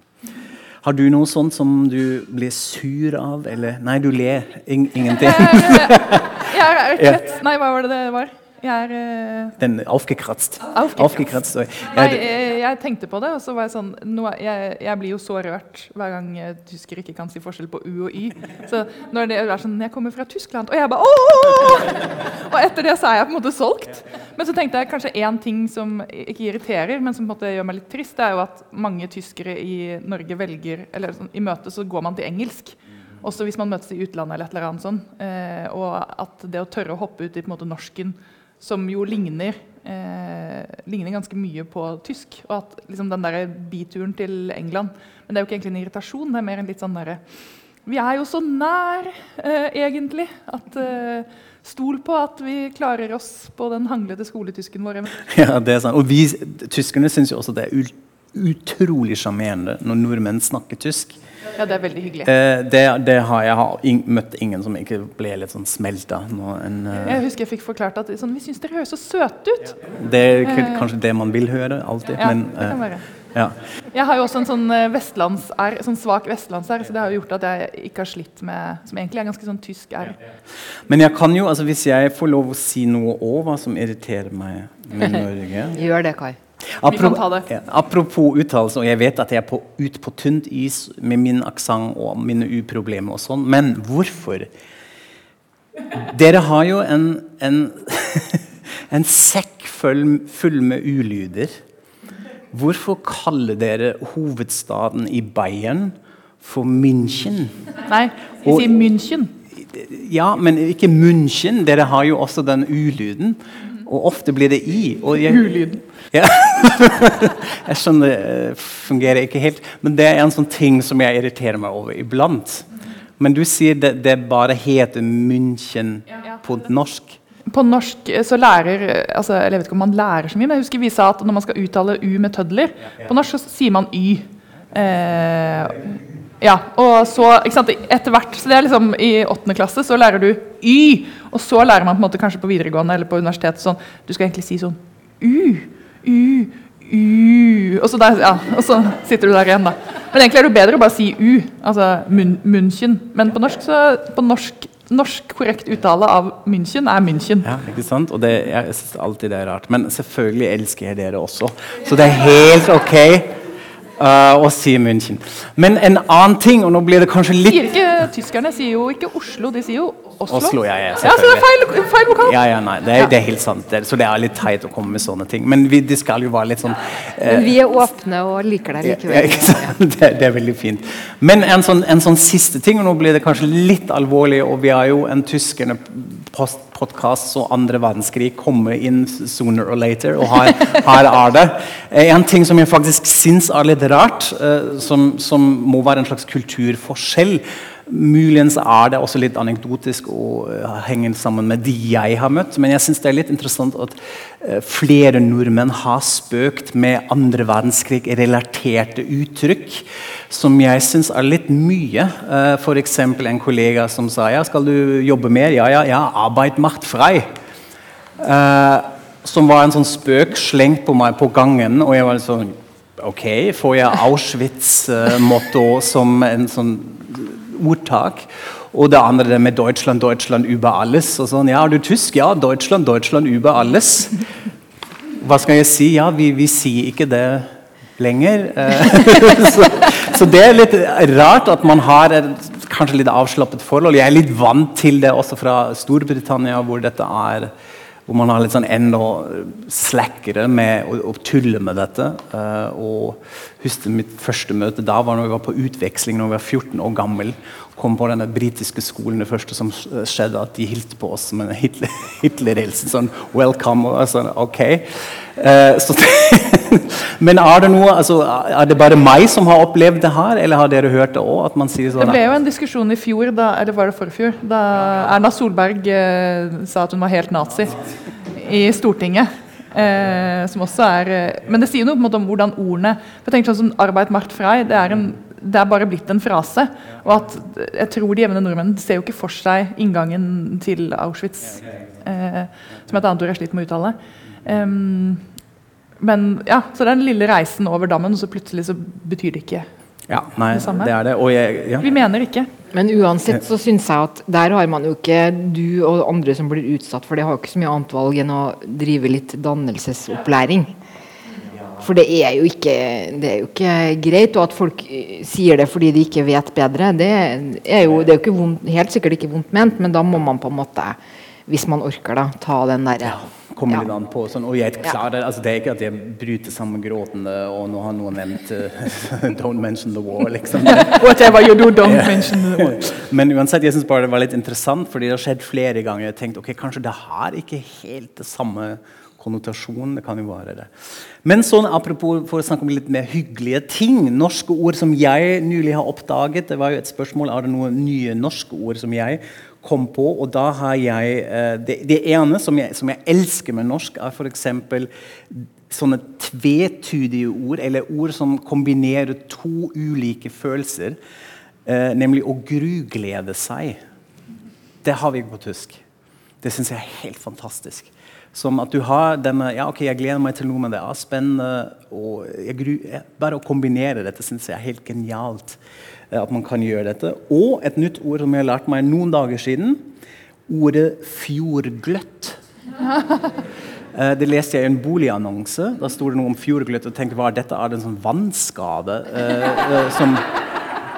Har du noe sånt som du blir sur av, eller Nei, du ler In ingenting. (laughs) jeg ja, ja, Nei, hva var det det var? Jeg er uh... Den aufgekratzt. Aufgekratzt. aufgekratzt. Nei, jeg, jeg tenkte på det, og så var jeg sånn nå, jeg, jeg blir jo så rørt hver gang eh, tyskere ikke kan si forskjell på U og Y. Så når det er sånn Jeg kommer fra Tyskland, og jeg bare ååå! Og etter det så er jeg på en måte solgt. Men så tenkte jeg kanskje én ting som ikke irriterer, men som på en måte gjør meg litt trist, det er jo at mange tyskere i Norge velger Eller sånn, i møte så går man til engelsk. Også hvis man møtes i utlandet eller et eller annet sånn. Eh, og at det å tørre å hoppe ut i på en måte norsken, som jo ligner eh, ligner ganske mye på tysk. Og at liksom, den der bituren til England Men det er jo ikke egentlig en irritasjon, det er mer en litt sånn der, Vi er jo så nær, eh, egentlig. At eh, Stol på at vi klarer oss på den hanglete skoletysken vår. (laughs) Ja, det er sant. Og vi tyskerne syns jo også det er ut, utrolig sjarmerende når nordmenn snakker tysk. Ja, det er veldig hyggelig. Eh, det, det har jeg har in møtt ingen som ikke ble litt sånn smelta. Uh... Jeg husker jeg fikk forklart at sånn, vi syns dere høres så søte ut. det er kanskje det man vil høre alltid, Ja, men det kan eh, være. ja. Jeg har jo også en sånn eh, vestlands-R, sånn svak vestlands-R, så det har jo gjort at jeg ikke har slitt med Som egentlig er ganske sånn tysk R. Men jeg kan jo, altså hvis jeg får lov å si noe òg hva som irriterer meg med (laughs) Norge Gjør det, Kai. Apro- kan ta det. Ja, apropos uttalelse, og jeg vet at jeg er på, ut på tynt is med min aksent og mine uproblemer og sånn, men hvorfor? Dere har jo en, en, (laughs) en sekk full, full med ulyder. Hvorfor kaller dere hovedstaden i Bayern for München? Nei, vi sier München. Ja, men ikke München. Dere har jo også den ulyden. Og ofte blir det i. Og jeg, Ulyden. Ja. (laughs) jeg skjønner det eh, fungerer ikke helt. Men det er en sånn ting som jeg irriterer meg over iblant. Men du sier det, det bare heter München på norsk. På norsk eh, så lærer eh, altså, Jeg vet ikke om man lærer så mye, men jeg husker vi sa at når man skal uttale U med tødler På norsk så sier man Y. Eh, ja, og så, ikke sant, etter hvert, så det er liksom I åttende klasse så lærer du Y, og så lærer man på en måte kanskje på videregående eller på universitetet sånn Du skal egentlig si sånn U, U, U og så, der, ja, og så sitter du der igjen, da. Men egentlig er det bedre å bare si U, altså München. Men på norsk, så, på norsk, norsk korrekt uttale av München er München. Ja, ikke sant? Og det, jeg synes alltid det er rart. Men selvfølgelig elsker jeg dere også. Så det er helt ok uh, å si München. Men en annen ting, og nå blir det kanskje litt Sier ikke, tyskerne sier jo ikke Oslo, de sier jo Oslo. Oslo, ja, ja, ja, så det er feil, feil vokal. Ja, ja, nei, det er, det er helt sant. Det, er- så det er litt teit å komme med sånne ting. Men vi, de skal jo være litt sånn uh, Men vi er åpne og liker deg ja, likevel. ikke sant? (laughs) Det, det er veldig fint. Men en sånn, en sånn siste ting, og nå blir det kanskje litt alvorlig, og vi har jo en tyskerne podkast og andre verdenskrig kommer inn sooner or later, og her, her er det. Eh, En ting som jeg faktisk syns er litt rart, eh, som, som må være en slags kulturforskjell Muligens er det også litt anekdotisk og uh, henger sammen med de jeg har møtt. Men jeg syns det er litt interessant at uh, flere nordmenn har spøkt med andre verdenskrig-relaterte uttrykk som jeg syns er litt mye. Uh, F.eks. en kollega som sa ja, skal du jobbe mer? Ja, ja, ja. Arbeid macht frei. Som var en sånn spøk slengt på meg på gangen, og jeg var sånn Ok, får jeg Auschwitz-motto som en sånn ordtak. Og det andre det med 'Deutschland, Deutschland über alles'. Og sånn, ja, er du tysk? Ja, Deutschland, Deutschland über alles. Hva skal jeg si? Ja, vi, vi sier ikke det lenger. Eh, (laughs) så, så det er litt rart at man har et kanskje litt avslappet forhold. Jeg er litt vant til det også fra Storbritannia, hvor dette er hvor man har litt sånn enda slackere med å, å tulle med dette. Uh, og husker Mitt første møte da var når vi var på utveksling når vi var 14 år gammel. Kom på denne britiske skolen. Det første som skjedde, at de hilste på oss med en Hitler- (laughs) Hitler-hilsen. sånn 'welcome' og sånn, ok. Eh, så (laughs) Men er det noe, altså, er det bare meg som har opplevd det her, eller har dere hørt det òg? Sånn, Det ble jo en diskusjon i fjor, da, eller var det forfjor, da Erna Solberg eh, sa at hun var helt nazi i Stortinget. Eh, som også er eh, Men det sier noe på en måte om hvordan ordene for jeg tenker sånn som Arbeid macht frei det er, en, det er bare blitt en frase. Og at jeg tror de jevne nordmenn ser jo ikke for seg inngangen til Auschwitz. Eh, som et annet ord jeg sliter med å uttale. Um, men ja, Så den lille reisen over dammen, og så plutselig så betyr det ikke Ja, nei, det samme. det er det. Og jeg, ja. Vi mener ikke. Men uansett så syns jeg at der har man jo ikke du og andre som blir utsatt for det, har jo ikke så mye annet valg enn å drive litt dannelsesopplæring. For det er jo ikke, det er jo ikke greit. Og at folk eh, sier det fordi de ikke vet bedre, det er jo, det er jo ikke vondt, helt sikkert ikke vondt ment, men da må man på en måte, hvis man orker, da, ta den derre Kommer Ja. litt an på sånn, og jeg klarer, altså Det er ikke at jeg bryter sammen gråtende, og nå har noen nevnt uh, (laughs) 'Don't mention the war', liksom. (laughs) Whatever you do, don't mention the war. (laughs) Men uansett, jeg synes bare det var litt interessant, fordi det har skjedd flere ganger. Jeg tenkte, ok, Kanskje det har ikke helt det samme konnotasjonen. Det kan jo være det. Men sånn, apropos for å snakke om litt mer hyggelige ting. Norske ord som jeg nylig har oppdaget. Det var jo et spørsmål er det noen nye norske ord som jeg kom på. Og da har jeg eh, Det, det ene som jeg, som jeg elsker med norsk, er f.eks. sånne tvetydige ord, eller ord som kombinerer to ulike følelser. Eh, nemlig å gruglede seg. Det har vi på tysk. Det syns jeg er helt fantastisk. Som at du har denne Ja, ok, jeg gleder meg til noe, men det er spennende. Og jeg bare å kombinere dette syns jeg er helt genialt. eh, At man kan gjøre dette. Og et nytt ord som jeg har lært meg noen dager siden. Ordet 'fjordgløtt'. (laughs) Eh, Det leste jeg i en boligannonse. Da sto det noe om fjordgløtt. Og tenkte hva er dette? Er det en sånn vannskade? eh, eh, som,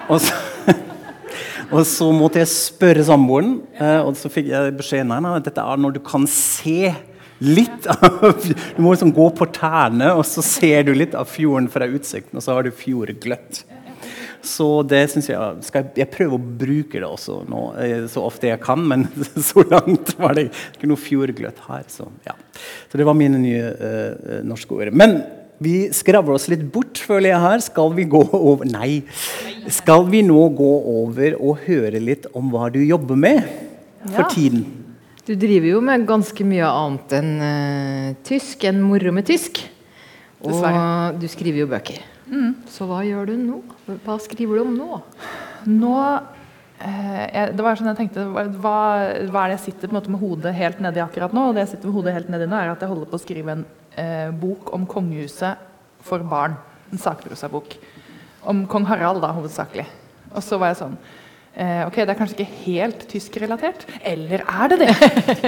og så, (laughs) og så måtte jeg spørre samboeren, eh, og så fikk jeg beskjed nei, nei, dette er når du kan se litt av Du må liksom gå på tærne, og så ser du litt av fjorden fra utsikten, og så har du fjordgløtt. Så det synes jeg skal jeg, prøver å bruke det også nå, eh, så ofte jeg kan, men (laughs) så langt var det ikke noe fjordgløtt her. Så, ja. så det var mine nye uh, norske ord. Men vi skravler oss litt bort, føler jeg her. Skal vi gå over Nei. Skal vi nå gå over og høre litt om hva du jobber med for Ja. tiden? Du driver jo med ganske mye annet enn uh, tysk, enn moro med tysk. Og Dessverre. du skriver jo bøker. Så hva gjør du nå? Hva skriver du om nå? Nå eh, jeg, Det var sånn jeg tenkte hva, hva er det jeg sitter på en måte med hodet helt nedi akkurat nå? Og det jeg sitter med hodet helt nedi nå, er at jeg holder på å skrive en eh, bok om kongehuset for barn. En sakprosabok. Om kong Harald, da, hovedsakelig. Og så var jeg sånn Ok, det er kanskje ikke helt tyskrelatert. Eller er det det?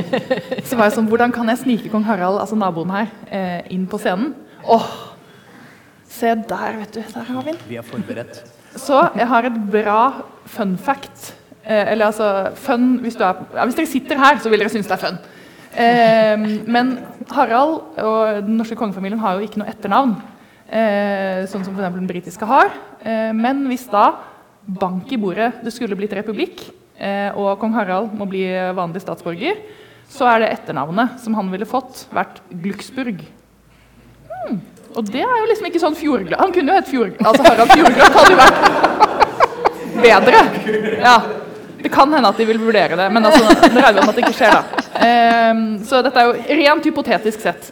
(laughs) så var jeg sånn Hvordan kan jeg snike kong Harald, altså naboen her, eh, inn på scenen? Åh! Se der, vet du. Der har vi den. Vi er forberedt. Så jeg har et bra fun fact. Eh, eller altså fun hvis, du er, ja, hvis dere sitter her, så vil dere synes det er fun. Eh, men Harald og den norske kongefamilien har jo ikke noe etternavn. Eh, sånn som f.eks. den britiske har. Eh, men hvis da bank i bordet det skulle blitt republikk, eh, og kong Harald må bli vanlig statsborger, så er det etternavnet som han ville fått, vært Glucksburg. Hmm. Og det er jo liksom ikke sånn Fjordglad Han kunne jo hett Fjord... Altså Harald Fjordglad hadde jo vært bedre. Ja. Det kan hende at de vil vurdere det, men altså, det regner vi med at det ikke skjer. da. Ehm, så dette er jo rent hypotetisk sett.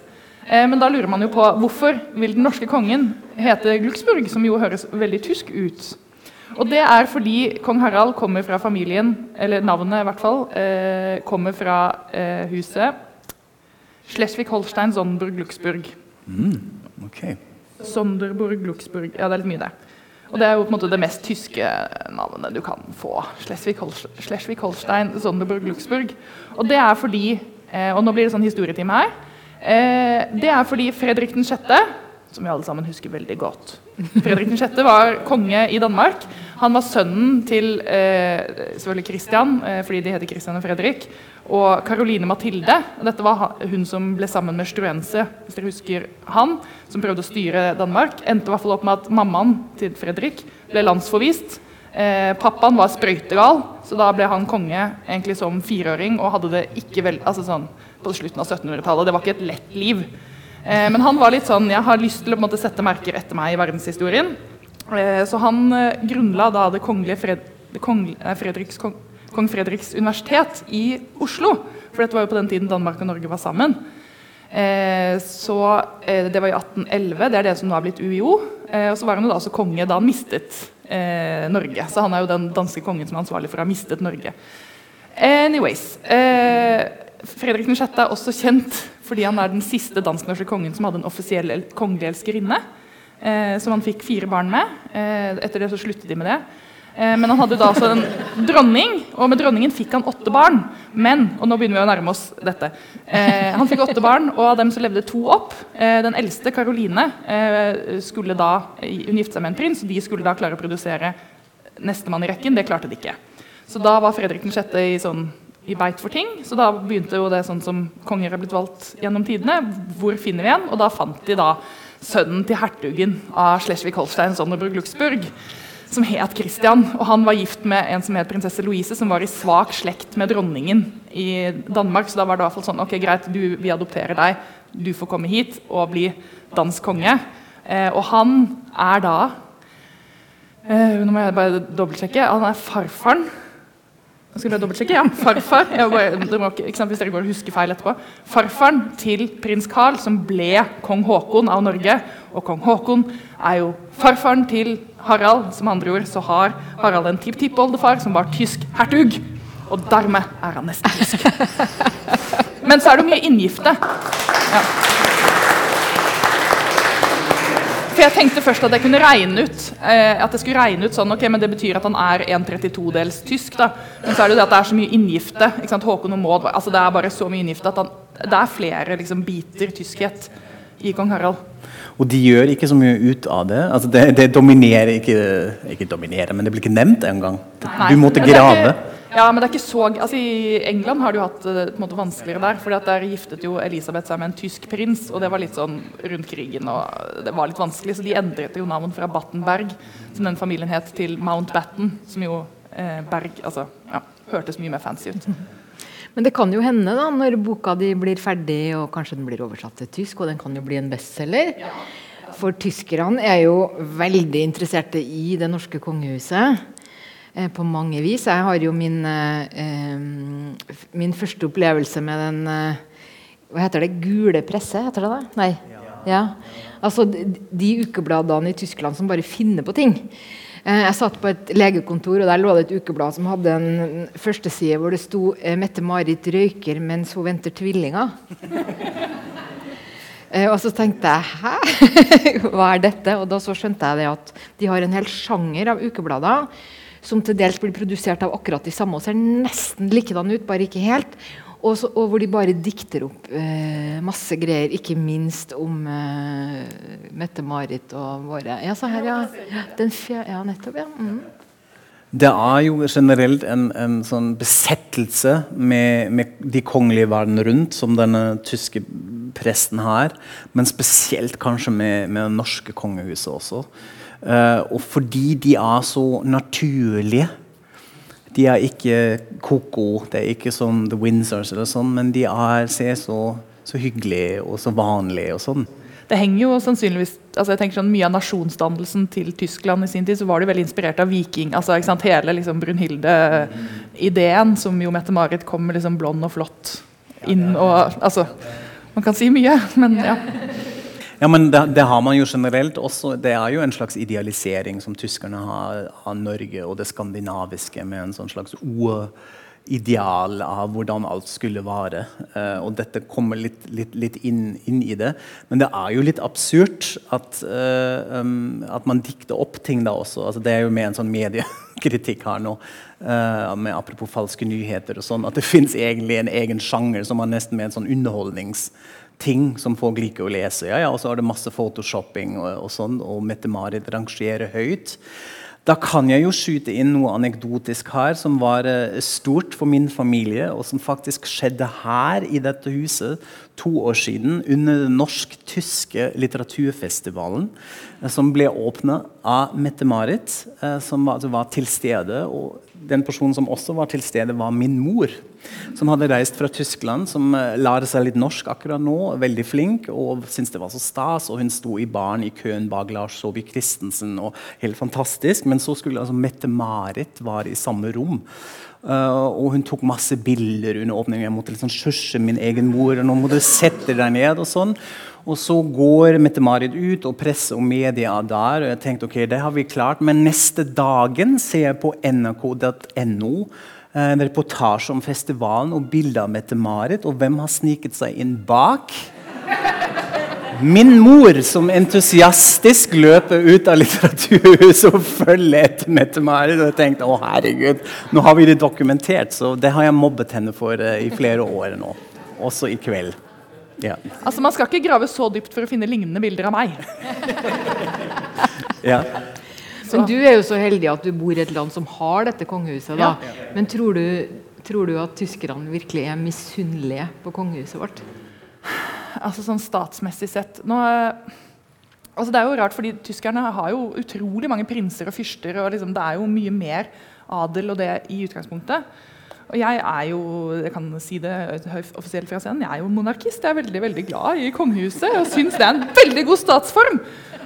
Eh, men da lurer man jo på hvorfor vil den norske kongen hete Glucksburg, som jo høres veldig tysk ut. Og det er fordi kong Harald kommer fra familien, eller navnet i hvert fall, eh, kommer fra eh, huset Schleswig-Holstein-Sonderburg-Luxburg. Mm, Ok. Sonderburg-Luxburg. Ja, det er litt mye der. Og det er jo på en måte det mest tyske navnet du kan få. Schleswig-Holstein, Schleswig Sonderburg, Glucksburg. Og det er fordi eh, Og nå blir det sånn historietime her. Eh, det er fordi Fredrik den 6., som vi alle sammen husker veldig godt Fredrik den 6. var konge i Danmark. Han var sønnen til eh, selvfølgelig Christian, eh, fordi de heter Christian og Fredrik, og Caroline Mathilde. Og dette var hun som ble sammen med Struense, hvis dere husker han, som prøvde å styre Danmark. Endte i hvert fall opp med at mammaen til Fredrik ble landsforvist. Eh, pappaen var sprøytegal, så da ble han konge egentlig som fireåring og hadde det ikke vel, altså sånn på slutten av 1700-tallet. Det var ikke et lett liv. Eh, men han var litt sånn Jeg har lyst til å måte, sette merker etter meg i verdenshistorien. Eh, så han eh, grunnla da det kongelige Fred, det kongelige, nei, Fredriks, kong, kong Fredriks universitet i Oslo. For dette var jo på den tiden Danmark og Norge var sammen. Eh, så eh, Det var i 1811. Det er det som nå har blitt UiO. Eh, og så var han jo da også konge da han mistet eh, Norge. Så han er jo den danske kongen som er ansvarlig for å ha mistet Norge. Anyways. Eh, Fredrik 6. er også kjent fordi han er den siste dansk-norske kongen som hadde en offisiell el- kongelig elskerinne. Eh, som han fikk fire barn med. Eh, etter det så sluttet de med det. Eh, men han hadde da altså en dronning, og med dronningen fikk han åtte barn. Men og nå begynner vi å nærme oss dette. Eh, han fikk åtte barn, og av dem så levde to opp. Eh, den eldste, Karoline, eh, skulle da, hun gifte seg med en prins, og de skulle da klare å produsere nestemann i rekken. Det klarte de ikke. Så da var Fredrik 6. i, sånn, i beit for ting. Så da begynte jo det sånn som konger er blitt valgt gjennom tidene. Hvor finner vi en? Og da fant de da sønnen til hertugen av Schleswig-Holstein, Sonneburg-Luxburg som het Christian. Og han var gift med en som het prinsesse Louise, som var i svak slekt med dronningen i Danmark. Så da var det i hvert fall sånn Ok, greit, du, vi adopterer deg. Du får komme hit og bli dansk konge. Eh, og han er da eh, Nå må jeg bare dobbeltsjekke. Han er farfaren nå skal bare dobbeltsjekke, ja. Farfar bare, må, sant, hvis dere går og husker feil etterpå. Farfaren til prins Carl, som ble kong Haakon av Norge. Og kong Haakon er jo farfaren til Harald. Som andre ord så har Harald en tipptippoldefar som var tysk hertug. Og dermed er han nesten tysk. Men så er det mye inngifte. Ja. For jeg tenkte først at jeg kunne regne ut eh, At det skulle regne ut sånn, ok, men det betyr at han er 1,32-dels tysk. da. Men så er det jo det at det er så mye inngifte. ikke sant, Håkon og Maud, altså Det er bare så mye inngifte at han, det er flere liksom, biter tyskhet i kong Harald. Og de gjør ikke så mye ut av det. altså Det, det dominerer ikke Ikke dominerer, men det blir ikke nevnt engang. Du måtte grave. Ja, men det er ikke så altså I England har det jo hatt det på en måte vanskeligere der. For Der giftet jo Elisabeth seg med en tysk prins, og det var litt sånn rundt krigen. og det var litt vanskelig, Så de endret jo navn fra Battenberg, som den familien het, til Mountbatten, som jo eh, Berg altså, ja, hørtes mye mer fancy ut. Men det kan jo hende, da, når boka di blir ferdig, og kanskje den blir oversatt til tysk, og den kan jo bli en bestselger. For tyskerne er jo veldig interesserte i det norske kongehuset. Eh, på mange vis. Jeg har jo min, eh, min første opplevelse med den eh, Hva heter det? Gule presse? Heter det det? Nei. Ja. Altså de, de ukebladene i Tyskland som bare finner på ting. Jeg satt på et legekontor, og der lå det et ukeblad som hadde en førsteside hvor det sto 'Mette-Marit røyker mens hun venter tvillinger'. (laughs) og så tenkte jeg 'hæ? (laughs) Hva er dette?' Og da så skjønte jeg det at de har en hel sjanger av ukeblader som til dels blir produsert av akkurat de samme og ser nesten likedan ut, bare ikke helt. Og, så, og hvor de bare dikter opp eh, masse greier, ikke minst om eh, Mette-Marit og våre Ja, så her, ja. Fjerde, ja, nettopp, ja. Mm. Det er jo generelt en, en sånn besettelse med, med, de kongelige verden rundt, som denne tyske presten har. Men spesielt kanskje med, med det norske kongehuset også. Uh, og fordi de er så naturlige De er ikke ko-ko, det er ikke som The Windsors, eller sånn, men de er, ser så, så hyggelige og så vanlige og sånn. Det henger jo sannsynligvis altså jeg tenker sånn Mye av nasjonsdannelsen til Tyskland i sin tid så var de veldig inspirert av viking. altså ikke sant, Hele liksom Brunhilde-ideen, som jo Mette-Marit kom med liksom blond og flott inn og altså, Man kan si mye, men ja. (laughs) Ja, men det, det, har man jo generelt også. Det er jo en slags idealisering som tyskerne har av Norge og det skandinaviske, med en sånn slags ideal av hvordan alt skulle være. Uh, og dette kommer litt, litt, litt inn, inn, i det. Men det er jo litt absurd at, uh, um, at man dikter opp ting da også. Altså, det er jo med en sånn mediekritikk her nå. Uh, med Apropos falske nyheter og sånn. At det fins egentlig en egen sjanger som er nesten med en sånn underholdnings ting som folk liker å lese. Ja, ja, og så er det masse photoshopping og, og sånn, og Mette-Marit rangerer høyt. Da kan jeg jo skyte inn noe anekdotisk her som var uh, stort for min familie, og som faktisk skjedde her i dette huset to år siden under den norsk-tyske litteraturfestivalen, uh, som ble åpna av Mette-Marit, uh, som var, altså var, til stede. og den personen som også var til stede, var min mor som hadde reist fra Tyskland, som uh, lærer seg litt norsk akkurat nå. Veldig flink og syntes det var så stas. Og hun sto i baren i køen bak Lars Saabye Christensen. og Helt fantastisk. Men så skulle altså Mette-Marit være i samme rom. Uh, og hun tok masse bilder under åpningen. Jeg måtte liksom skjørse min egen mor. og nå må du sette deg ned og sånn. Og så går Mette-Marit ut, og presse og media er der. Og jeg tenkte ok, det har vi klart. Men neste dagen ser jeg på nrk.no Eh, en reportasje om festivalen og bilder av Mette-Marit. Og hvem har sniket seg inn bak? Min mor, som entusiastisk løper ut av Litteraturhuset og følger etter Mette-Marit. Og jeg tenkte å herregud, nå har vi det dokumentert. Så det har jeg mobbet henne for uh, i flere år nå. Også i kveld. Ja. Altså, Man skal ikke grave så dypt for å finne lignende bilder av meg. (laughs) ja. Men du er jo så heldig at du bor i et land som har dette kongehuset. da. Ja. Men tror du, tror du at tyskerne virkelig er misunnelige på kongehuset vårt? Altså sånn statsmessig sett nå, altså Det er jo rart, fordi tyskerne har jo utrolig mange prinser og fyrster. og liksom, Det er jo mye mer adel og det i utgangspunktet. Og jeg er jo jeg kan si det offisielt fra scenen, jeg er jo monarkist. Jeg er veldig veldig glad i kongehuset og syns det er en veldig god statsform.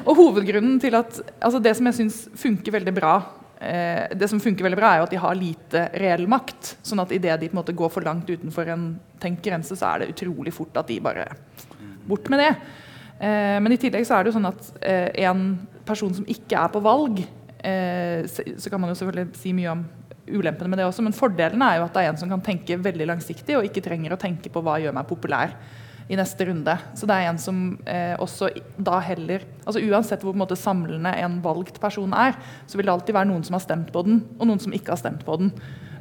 Og hovedgrunnen til at altså Det som jeg syns funker veldig bra, eh, det som funker veldig bra, er jo at de har lite reell makt. sånn at idet de på en måte går for langt utenfor en tenkt grense, så er det utrolig fort at de bare Bort med det. Eh, men i tillegg så er det jo sånn at eh, en person som ikke er på valg eh, så, så kan man jo selvfølgelig si mye om ulempene med det også, men fordelen er jo at det er en som kan tenke veldig langsiktig, og ikke trenger å tenke på hva gjør meg populær i neste runde. Så det er en som eh, også da heller altså Uansett hvor på en måte samlende en valgt person er, så vil det alltid være noen som har stemt på den, og noen som ikke har stemt på den.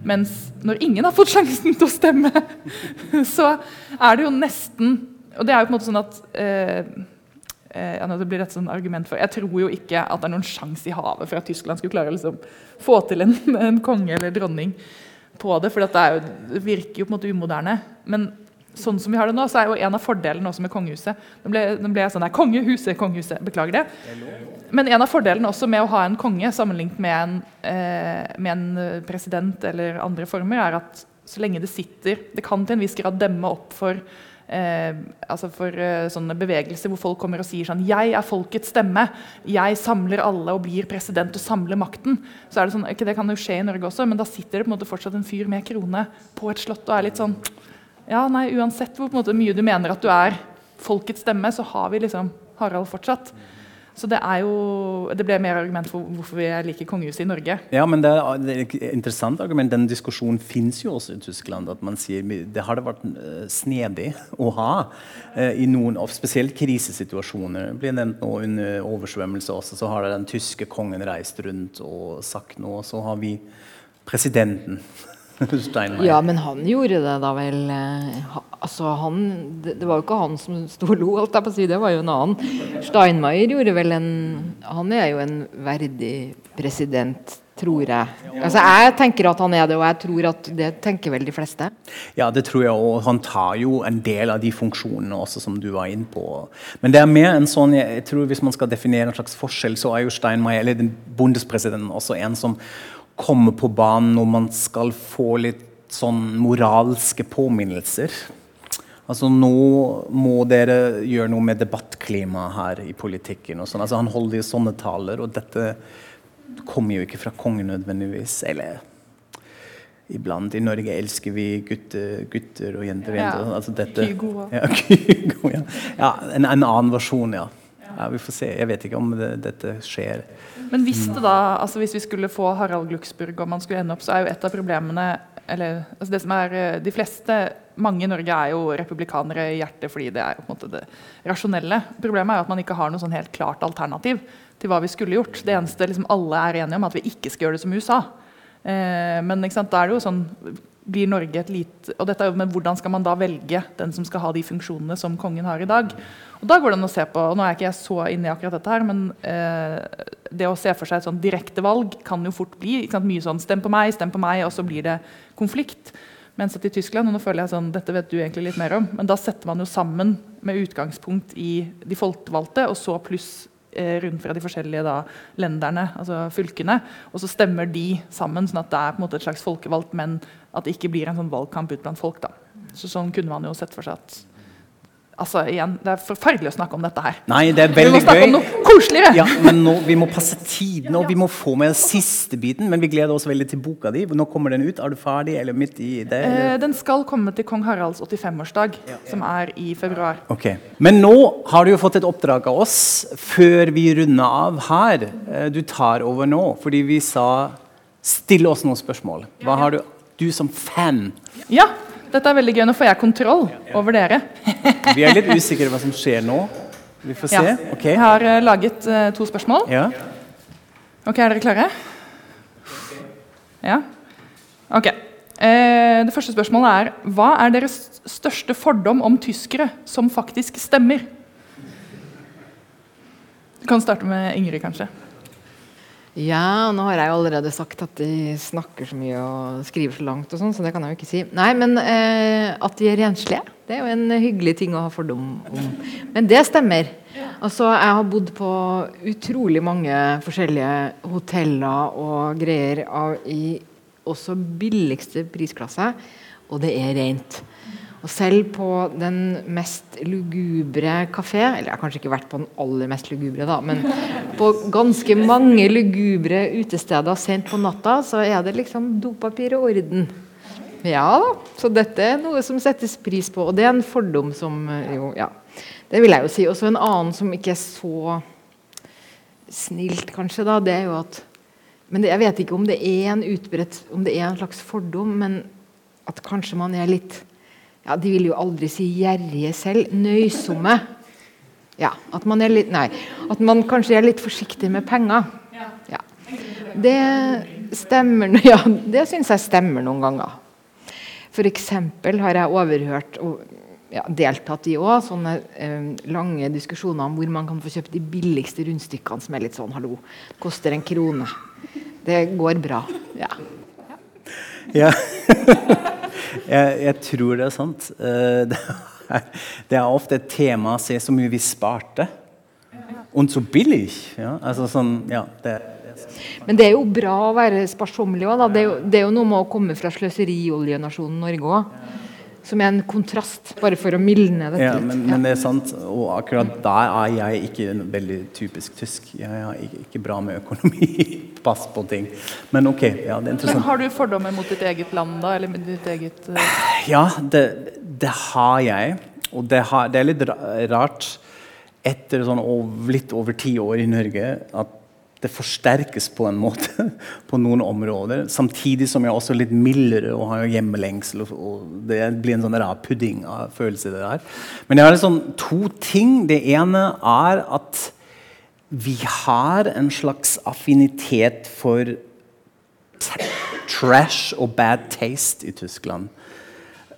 Mens når ingen har fått (laughs) sjansen til å stemme, (laughs) så er det jo nesten Og det er jo på en måte sånn at eh, eh, ja, det blir et sånn argument for Jeg tror jo ikke at det er noen sjanse i havet for at Tyskland skulle klare å liksom, få til en, (laughs) en konge eller dronning på det. For det, jo, det virker jo på en måte umoderne. Men sånn som vi har det nå, så er jo en av fordelene også med kongehuset Nå ble, nå ble jeg sånn der, Kongehuset, kongehuset. Beklager det. Men en av fordelene også med å ha en konge sammenlignet med en, eh, med en president eller andre former, er at så lenge det sitter Det kan til en viss grad demme opp for Eh, altså for eh, sånne bevegelser hvor folk kommer og sier sånn 'Jeg er folkets stemme. Jeg samler alle og blir president og samler makten.' Så er Det sånn, ikke det kan jo skje i Norge også, men da sitter det på en måte fortsatt en fyr med krone på et slott og er litt sånn Ja, nei, uansett hvor måte mye du mener at du er folkets stemme, så har vi liksom Harald fortsatt. Så det jo Det ble mer argument for hvorfor vi liker kongehuset i Norge. Ja, men det er, det er et interessant argument. Den diskusjonen fins jo også i Tyskland. at man sier Det har det vært uh, snedig å ha eh, i noen, av spesielt krisesituasjoner. Det blir nevnt nå under oversvømmelse også, så har den tyske kongen reist rundt og sagt noe. Så har vi presidenten. (laughs) Steinmeier. Ja, men han gjorde det da vel eh, Altså, han det, det var jo ikke han som sto og lo, alt jeg på å si. Det var jo en annen. Steinmeier gjorde vel en Han er jo en verdig president, tror jeg. Altså, jeg tenker at han er det, og jeg tror at det tenker vel de fleste. Ja, det tror jeg, òg. han tar jo en del av de funksjonene også, som du var inne på. Men det er mer en sånn, jeg tror hvis man skal definere en slags forskjell, så er jo Steinmeier, eller den bondespresidenten, også en som kommer på banen når man skal få litt sånn moralske påminnelser. Altså Nå må dere gjøre noe med debattklimaet her i politikken. og sånn. Altså Han holder jo sånne taler, og dette kommer jo ikke fra kongen nødvendigvis. Eller iblant. I Norge elsker vi gutter, gutter og jenter. og jenter. Ja. Altså dette, Kygo. Ja, (laughs) Kygo, ja. ja en, en annen versjon, ja. ja. Vi får se. Jeg vet ikke om det, dette skjer. Men hvis det da, altså hvis vi skulle få Harald Glucksburg, og man skulle ende opp, så er jo et av problemene eller, altså det som er, eh, De fleste, mange i Norge, er jo republikanere i hjertet fordi det er på en måte det rasjonelle. Problemet er jo at man ikke har noe sånn helt klart alternativ til hva vi skulle gjort. Det eneste liksom alle er enige om, er at vi ikke skal gjøre det som USA. Eh, men da er det jo sånn blir Norge et lite og dette er jo, men Hvordan skal man da velge den som skal ha de funksjonene som kongen har i dag? Og da går det an å se på, og Nå er ikke jeg så inne i akkurat dette, her, men eh, det å se for seg et sånn direkte valg kan jo fort bli ikke sant, mye sånn 'stem på meg', 'stem på meg', og så blir det konflikt. Mens at i Tyskland, og nå føler jeg sånn, dette vet du egentlig litt mer om, men da setter man jo sammen med utgangspunkt i de folkevalgte, og så pluss rundt fra de forskjellige da, lenderne, altså fylkene. Og så stemmer de sammen, sånn at det er på en måte et slags folkevalgt, men at det ikke blir en sånn valgkamp ut blant folk. da. Så Sånn kunne man jo sett for seg at Altså igjen, Det er forferdelig å snakke om dette her. Nei, det er veldig gøy. Koseligere! Ja, men nå, Vi må passe tiden, og vi må få med siste biten. Men vi gleder oss veldig til boka di. Nå kommer den ut. Er du ferdig, eller midt i det? Eh, den skal komme til kong Haralds 85-årsdag, som er i februar. Ok. Men nå har du jo fått et oppdrag av oss før vi runder av her. Eh, Du tar over nå, fordi vi sa Still oss noen spørsmål. Hva har du Du som fan. Ja, dette er veldig gøy. Nå får jeg kontroll over dere. Vi er litt usikre på hva som skjer nå. Vi får se. Ja. Ok. Jeg har uh, laget uh, to spørsmål. Ja. Ok, Er dere klare? Ja? Ok. Uh, det første spørsmålet er Hva er deres største fordom om tyskere som faktisk stemmer? Du kan starte med Ingrid, kanskje. Ja, nå har jeg jo allerede sagt at de snakker så mye og skriver så langt, og sånn, så det kan jeg jo ikke si. Nei, men eh, at de er renslige, det er jo en hyggelig ting å ha fordom om. Men det stemmer. Altså, jeg har bodd på utrolig mange forskjellige hoteller og greier av, i også billigste prisklasse, og det er rent. Og selv på den mest lugubre kafé Eller jeg har kanskje ikke vært på den aller mest lugubre, da, men på ganske mange lugubre utesteder sent på natta, så er det liksom dopapir og orden. Ja da. Så dette er noe som settes pris på, og det er en fordom som eh, jo, ja. Det vil jeg jo si. Og så en annen som ikke er så snilt, kanskje, da, det er jo at Men det, jeg vet ikke om det er en utbredt Om det er en slags fordom, men at kanskje man er litt ja, De vil jo aldri si gjerrige selv. Nøysomme. Ja, at man er litt Nei. At man kanskje er litt forsiktig med penger. Ja. Det stemmer (laughs) Ja, det syns jeg stemmer noen ganger. F.eks. har jeg overhørt og ja, deltatt i òg sånne eh, lange diskusjoner om hvor man kan få kjøpt de billigste rundstykkene som er litt sånn hallo, koster en krone. Det går bra. Ja. Ja. (laughs) (laughs) jeg, jeg tror det er sant. Eh, det, er, det ofte et tema å se så mye vi sparte. Og så billig. Ja, altså sånn, ja, det, Men det er jo bra å være sparsommelig òg. Det, det er jo noe med å komme fra sløserioljenasjonen Norge òg. Som er en kontrast, bare for å mildne dette ja, litt. men, men det er sant. Og akkurat der er jeg ikke en veldig typisk tysk. Jeg er ikke, bra med økonomi. (laughs) Pass på ting. Men ok, ja, det er interessant. Men har du fordommer mot ditt eget land, da? Eller ditt eget uh... (sighs) Ja, det, det har jeg. Og det, har, det er litt rart etter sånn ov- litt over ti år i Norge at det forsterkes på en måte (laughs) på noen områder. Samtidig som jeg også er litt mildere og har hjemmelengsel. Og, det blir en sånn rar pudding av følelser. det der. Men jeg har liksom to ting. Det ene er at vi har en slags affinitet for trash og bad taste i Tyskland.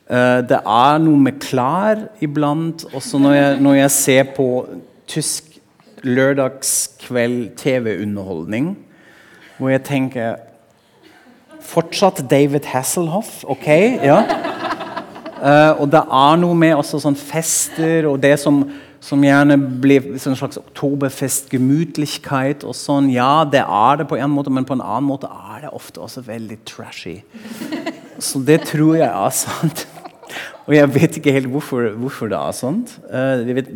Eh, det er noe med klær iblant. Også når jeg, når jeg ser på tysk lørdagskveld TV-underholdning, hvor jeg tenker Fortsatt David Hasselhoff, OK? Ja. Uh, og det er noe med også sånn fester og det som, som gjerne blir en slags oktoberfest, gemütlichkeit og sånn. Ja, det er det på en måte, men på en annen måte er det ofte også veldig trashy. Så det tror jeg er sant. Og jeg vet ikke helt hvorfor, hvorfor det er sånt. Uh, vet,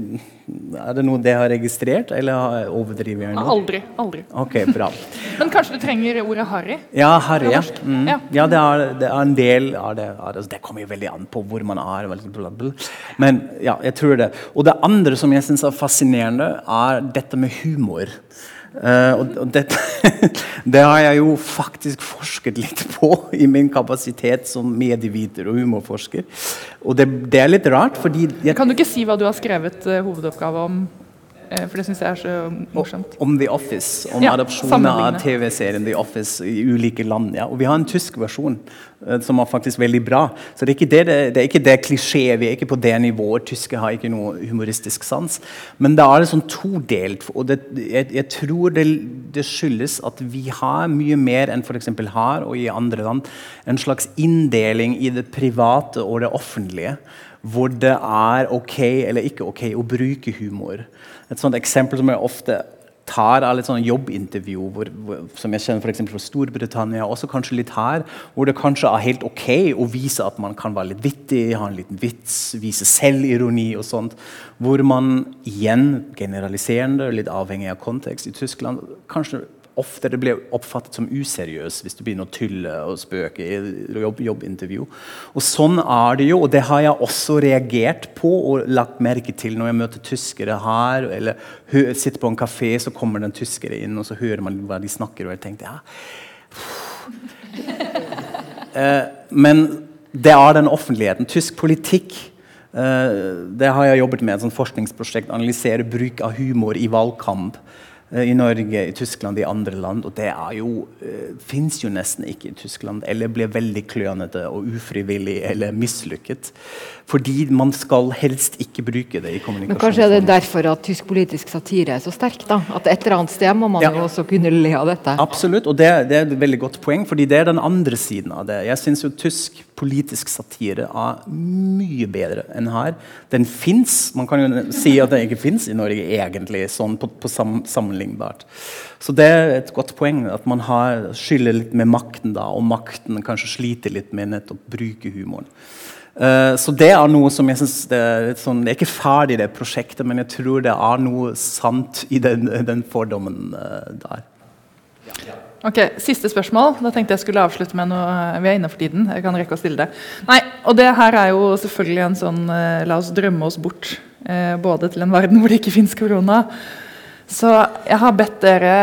er det noe det har registrert, eller overdriver jeg nå? Aldri. Aldri. Ok, bra. (laughs) Men kanskje du trenger ordet harry? Ja, Harry. Ja, mm. Ja. ja det, er, det er en del av det. Altså, det kommer jo veldig an på hvor man er. bla. Men ja, jeg tror det. Og det andre som jeg syns er fascinerende, er dette med humor. Eh, og, og dette, (laughs) det har jeg jo faktisk forsket litt på i min kapasitet som medieviter og humorforsker. Og det, det er litt rart, fordi jeg, Kan du ikke si hva du har skrevet uh, hovedoppgave om? Eh, for det syns jeg er så morsomt. Om The Office, om Ja, adopsjoner av. TV-serien The Office i ulike land. Ja. Og vi har en tysk versjon eh, som er faktisk veldig bra. Så det er ikke det, det, det, er ikke det klisjé, vi er ikke på det nivået. Tyske har ikke noe humoristisk sans. Men da er det sånn todelt. Og det, jeg, jeg tror det, det skyldes at vi har mye mer enn f.eks. her og i andre land en slags inndeling i det private og det offentlige. Hvor det er ok eller ikke ok å bruke humor. Et sånt eksempel som jeg ofte tar av litt sånn jobbintervju hvor, hvor, som jeg kjenner for fra Storbritannia, også kanskje litt her, hvor det kanskje er helt ok å vise at man kan være litt vittig, ha en liten vits, vise selvironi og sånt. Hvor man igjen, generaliserende, litt avhengig av kontekst i Tyskland, kanskje oftere blir oppfattet som useriøs hvis du begynner å tulle og spøke i jobb, jobbintervju. Og Sånn er det jo, og det har jeg også reagert på og lagt merke til når jeg møter tyskere her, eller sitter på en kafé, så kommer det en tyskere inn, og så hører man hva de snakker, og jeg tenkte ja, (laughs) Eh, men det er den offentligheten. Tysk politikk Eh, det har jeg jobbet med, et sånt forskningsprosjekt. Analysere bruk av humor i valgkamp i Norge, i Tyskland, i andre land. Og det er jo, uh, fins jo nesten ikke i Tyskland. Eller blir veldig klønete og ufrivillig eller mislykket. Fordi man skal helst ikke bruke det i kommunikasjon. Men kanskje er det derfor at tysk politisk satire er så sterk? da? At et eller annet sted må man Ja. jo også kunne le av dette. Absolutt, og det, det er et veldig godt poeng, fordi det er den andre siden av det. Jeg synes jo tysk politisk satire er mye bedre enn her. Den fins. Man kan jo si at den ikke fins i Norge, egentlig, sånn på, på sam, sammenlignbart. Så det er et godt poeng at man har skylder litt med makten, da, og makten kanskje sliter litt med nettopp bruke humoren. Uh, så det er noe som jeg synes det, er sånn, det er ikke ferdig, det prosjektet, men jeg tror det er noe sant i den, den fordommen uh, der. Ok, Siste spørsmål. Da tenkte jeg skulle avslutte med noe Vi er inne for tiden. Jeg kan rekke å stille det. Nei, og det her er jo selvfølgelig en sånn eh, La oss drømme oss bort. Eh, både til en verden hvor det ikke fins korona. Så jeg har bedt dere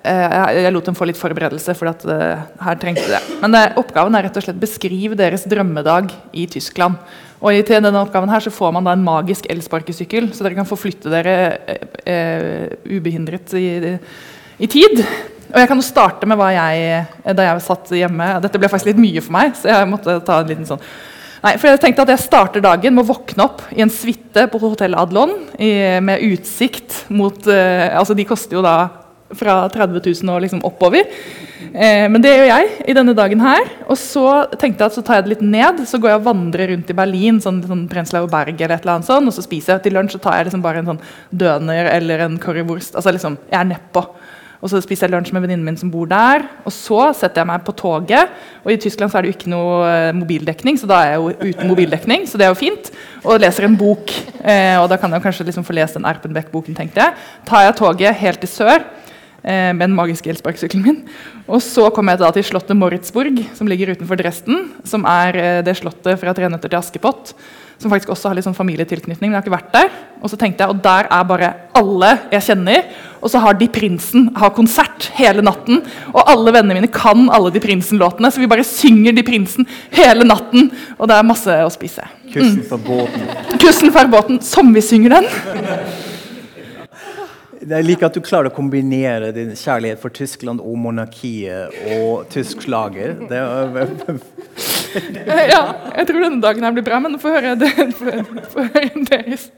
eh, jeg, lot dem få litt forberedelse, for at, eh, her trengte det. Men eh, oppgaven er rett og slett beskriv deres drømmedag i Tyskland. Og i, til denne oppgaven her så får man da en magisk elsparkesykkel, så dere kan forflytte dere eh, eh, ubehindret i, i tid. Og jeg kan jo starte med hva jeg da jeg satt hjemme Dette ble faktisk litt mye for meg, så jeg måtte ta en liten sånn Nei, for jeg tenkte at jeg starter dagen med å våkne opp i en suite på Hotell Adlon i, med utsikt mot eh, Altså, de koster jo da fra 30 000 og liksom oppover. Eh, men det gjør jeg i denne dagen her. Og så tenkte jeg at så tar jeg det litt ned. Så går jeg og vandrer rundt i Berlin, sånn, sånn Prenzlau Berg eller et eller annet sånn, og så spiser jeg til lunsj så tar jeg liksom bare en sånn døner eller en currywurst. Altså liksom, jeg er nedpå. Og så spiser jeg lunsj med venninnen min som bor der. Og så setter jeg meg på toget. Og i Tyskland så er det jo ikke noe eh, mobildekning, så da er jeg jo uten mobildekning. Så det er jo fint. Og leser en bok. Eh, og da kan jeg kanskje liksom få lest den Erpenbeck-boken, tenkte jeg. Tar jeg toget helt til sør eh, med den magiske elsparkesykkelen min. Og så kom jeg da til slottet Moritzburg, som ligger utenfor Dresden. Som er eh, det slottet fra 'Tre nøtter til Askepott'. Som faktisk også har litt sånn familietilknytning. men jeg har ikke vært der. Og så tenkte jeg, og der er bare alle jeg kjenner. Og så har De Prinsen har konsert hele natten. Og alle vennene mine kan alle De Prinsen-låtene. Så vi bare synger De Prinsen hele natten. Og det er masse å spise. Kussen fra båten. Kussen for båten, som vi synger den. Jeg liker at du klarer å kombinere din kjærlighet for Tyskland og monarkiet og tysk slager. Det er, ja, jeg tror denne dagen her blir bra, men få høre, deres.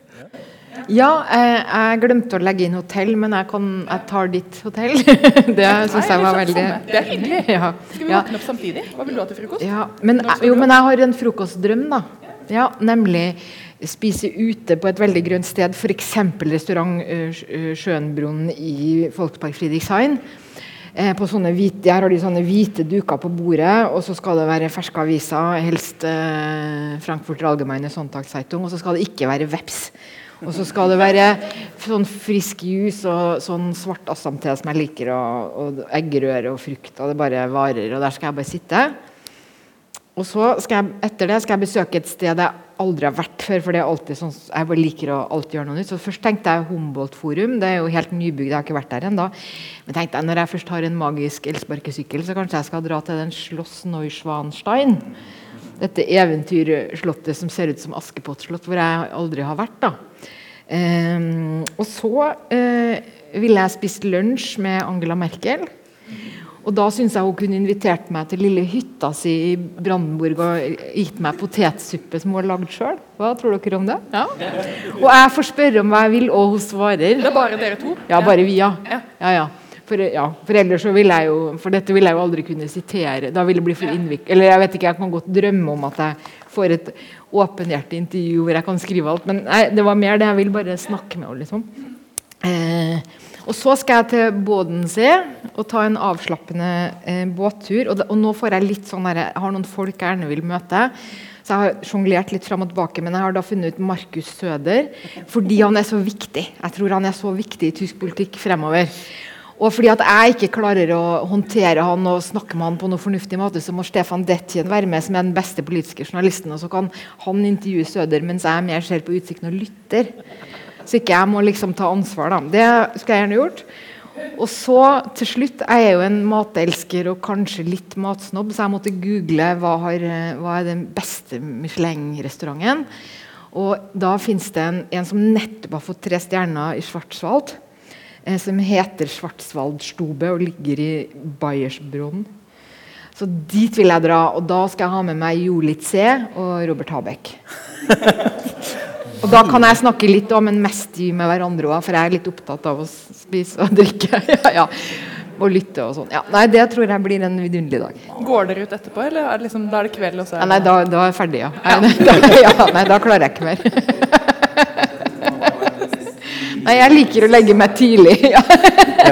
Ja, eh, jeg glemte å legge inn hotell, men jeg, kan, jeg tar ditt hotell. (laughs) Det syns jeg var veldig Det er hyggelig. Ja. Skal vi våkne opp samtidig? Hva vil du ha til frokost? Ja, men, jo, men jeg har en frokostdrøm, da. Ja, nemlig spise ute på et veldig grønt sted, f.eks. restaurant Sj- Schönbrunn i Folkepark Friedrichshain. Eh, på sånne hvite, her har de sånne hvite duker på bordet, og så skal det være ferske aviser, helst eh, Frankfurter Allgemeine Sonntagszeitung, og så skal det ikke være veps. Og så skal det være sånn frisk juice og sånn svart assamte som jeg liker, og, og eggerøre og frukt, og det bare varer, og der skal jeg bare sitte. Og så skal jeg, etter det skal jeg besøke et sted jeg aldri har vært før. For det er alltid sånn, jeg bare liker å alltid gjøre noe nytt. Så først tenkte jeg Humboldt Forum. Det er jo helt nybygd, jeg har ikke vært der ennå. Men tenkte jeg, når jeg først har en magisk elsparkesykkel, så kanskje jeg skal dra til den Schloss Neuschwanstein. Dette eventyrslottet som ser ut som Askepott-slott, hvor jeg aldri har vært. da. Um, og så uh, ville jeg spist lunsj med Angela Merkel. Og da syns jeg hun kunne invitert meg til lille hytta si i Brandenburg og gitt meg potetsuppe som hun har lagd sjøl. Hva tror dere om det? Ja. Og jeg får spørre om hva jeg vil, og hun svarer. Det er bare dere to? Ja, bare vi, ja. Ja. ja. For, ja, for ellers så vil jeg jo For dette vil jeg jo aldri kunne sitere. Da vil det bli for innviklet. Eller jeg vet ikke, jeg kan godt drømme om at jeg får et åpenhjertig intervju hvor jeg kan skrive alt. Men nei, det var mer det jeg vil bare snakke med henne, liksom. Eh, og så skal jeg til Bodensee og ta en avslappende eh, båttur. Og, og nå får jeg litt sånn der, jeg har noen folk jeg gjerne vil møte. Så jeg har sjonglert litt fram og tilbake, men jeg har da funnet ut Markus Søder fordi han er så viktig. Jeg tror han er så viktig i tysk politikk fremover. Og fordi at jeg ikke klarer å håndtere han og snakke med han på noe fornuftig måte, så må Stefan Detjen være med, som er den beste politiske journalisten. Og så kan han intervjue Søder mens jeg mer ser på utsikten og lytter. Så ikke jeg må liksom ta ansvar, da. Det skulle jeg gjerne gjort. Og så til slutt Jeg er jo en matelsker og kanskje litt matsnobb, så jeg måtte google hva, har, hva er den beste Michelin-restauranten. Og da fins det en, en som nettopp har fått tre stjerner i Schwarzwald. Eh, som heter Schwarzwaldstube og ligger i Bayersbronn. Så dit vil jeg dra, og da skal jeg ha med meg Jolit C og Robert Habeck. (laughs) og da kan jeg snakke litt om en mest med hverandre òg, for jeg er litt opptatt av å spise og (laughs) drikke. ja, ja. Og lytte og sånn. Ja, nei, det tror jeg blir en vidunderlig dag. Går dere ut etterpå, eller er det liksom, da er det kveld? Også, Ja, nei, da, da er jeg ferdig, ja. (laughs) Nei, da, ja. Nei, da klarer jeg ikke mer. (laughs) Nei, jeg liker å legge meg tidlig. Ja.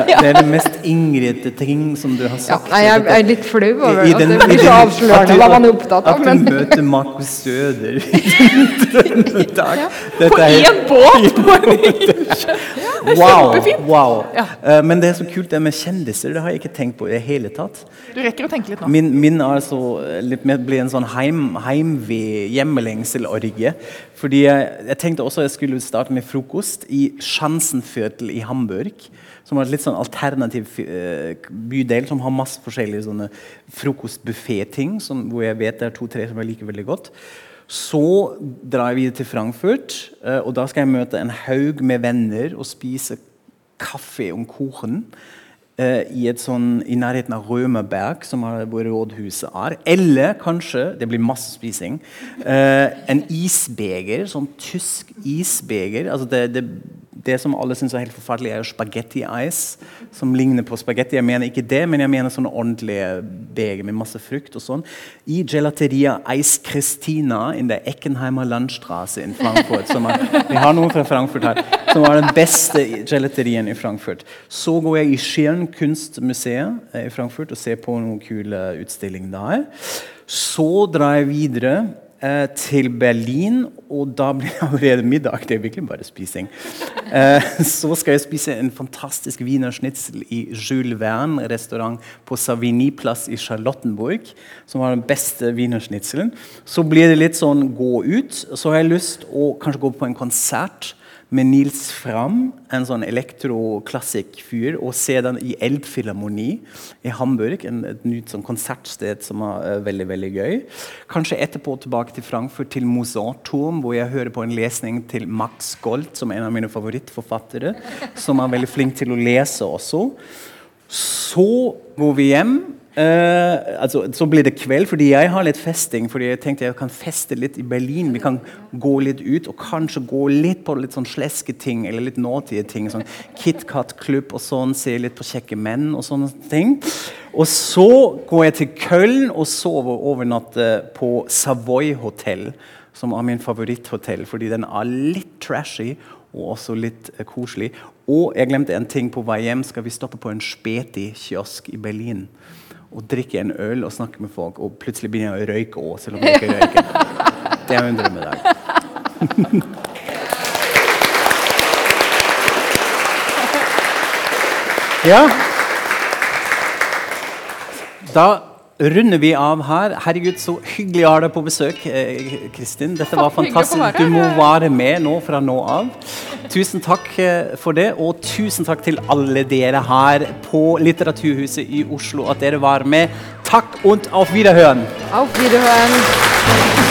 Ja, det er det mest Ingrid ting som du har Ja, sagt. nei, jeg er litt flau over I at den- det blir så avslørende hva man er opptatt av. At du møter Markus Søder i (laughs) På er- én båt! På en! (laughs) (laughs) Wow! Wow. Ja. Uh, men det er så kult det med kjendiser. Det har jeg ikke tenkt på i det hele tatt. Du rekker å tenke litt nå. Min, min er altså litt mer blir en sånn heim, heimved, hjemmelengselorgie. Fordi jeg, jeg tenkte også jeg skulle starte med frokost i Schanzenviertel i Hamburg. Som er et litt sånn alternativ eh, bydel som har masse forskjellige sånne frokostbuffé-ting. Hvor jeg vet det er to-tre som jeg liker veldig godt. Så drar jeg videre til Frankfurt, eh, og da skal jeg møte en haug med venner og spise kaffe om koren i, et sånn, i nærheten av Rømerberg, som hvor rådhuset er. Eller kanskje Det blir masse spising. eh, en isbeger, sånn tysk isbeger. Altså det, det, det som alle syns er helt forferdelig, er spagetti-ice, som ligner på spagetti. Jeg mener ikke det, men jeg mener sånne ordentlige beger med masse frukt og sånn. I gelateria Eis Christina in der Eckenheimer Landstraße in Frankfurt. Er, vi har noen fra Frankfurt her. Som var den beste gelaterien i Frankfurt. Så går jeg i Skien kunstmuseet eh, i Frankfurt og ser på noen kule utstillinger der. Så drar jeg videre eh, til Berlin, og da blir det allerede middag. Det er virkelig bare spising. Eh, så skal jeg spise en fantastisk wienerschnitzel i Jules Verne-restaurant på Savigny-plass i Charlottenburg, som var den beste wienerschnitzelen. Så blir det litt sånn gå ut. Så har jeg lyst å kanskje gå på en konsert med Nils Fram, en sånn elektro-klassik-fyr, og se den i Elbphilharmoni i Hamburg, en, et nytt sånn konsertsted som er uh, veldig veldig gøy. Kanskje etterpå tilbake til Frankfurt, til Mozart-turm, hvor jeg hører på en lesning til Max Gold, som er en av mine favorittforfattere, som er veldig flink til å lese også. Så går vi hjem. Eh, altså, så blir det kveld, fordi jeg har litt festing. fordi jeg tenkte jeg kan feste litt i Berlin. Vi kan gå litt ut og kanskje gå litt på litt sånn sleske ting eller litt nåtige ting. sånn KitKat-klubb og sånn, se litt på kjekke menn og sånne ting. Og så går jeg til Køln og sover overnatte på Savoy hotell, som er min favoritthotell, fordi den er litt trashy og også litt uh, koselig. Og jeg glemte en ting på vei hjem. Skal vi stoppe på en Speti-kiosk i Berlin? Og drikke en øl og snakke med folk, og plutselig begynner jeg å røyke òg, selv om jeg ikke røyker. (laughs) Det er en drømmedag. (laughs) Ja. Da runder vi av her. Herregud, så hyggelig å ha deg på besøk, eh, Kristin. Dette var fantastisk. Du må være med nå fra nå av. Tusen takk eh, for det, og tusen takk til alle dere her på Litteraturhuset i Oslo at dere var med. Takk und auf Wiederhören! Auf Wiederhören!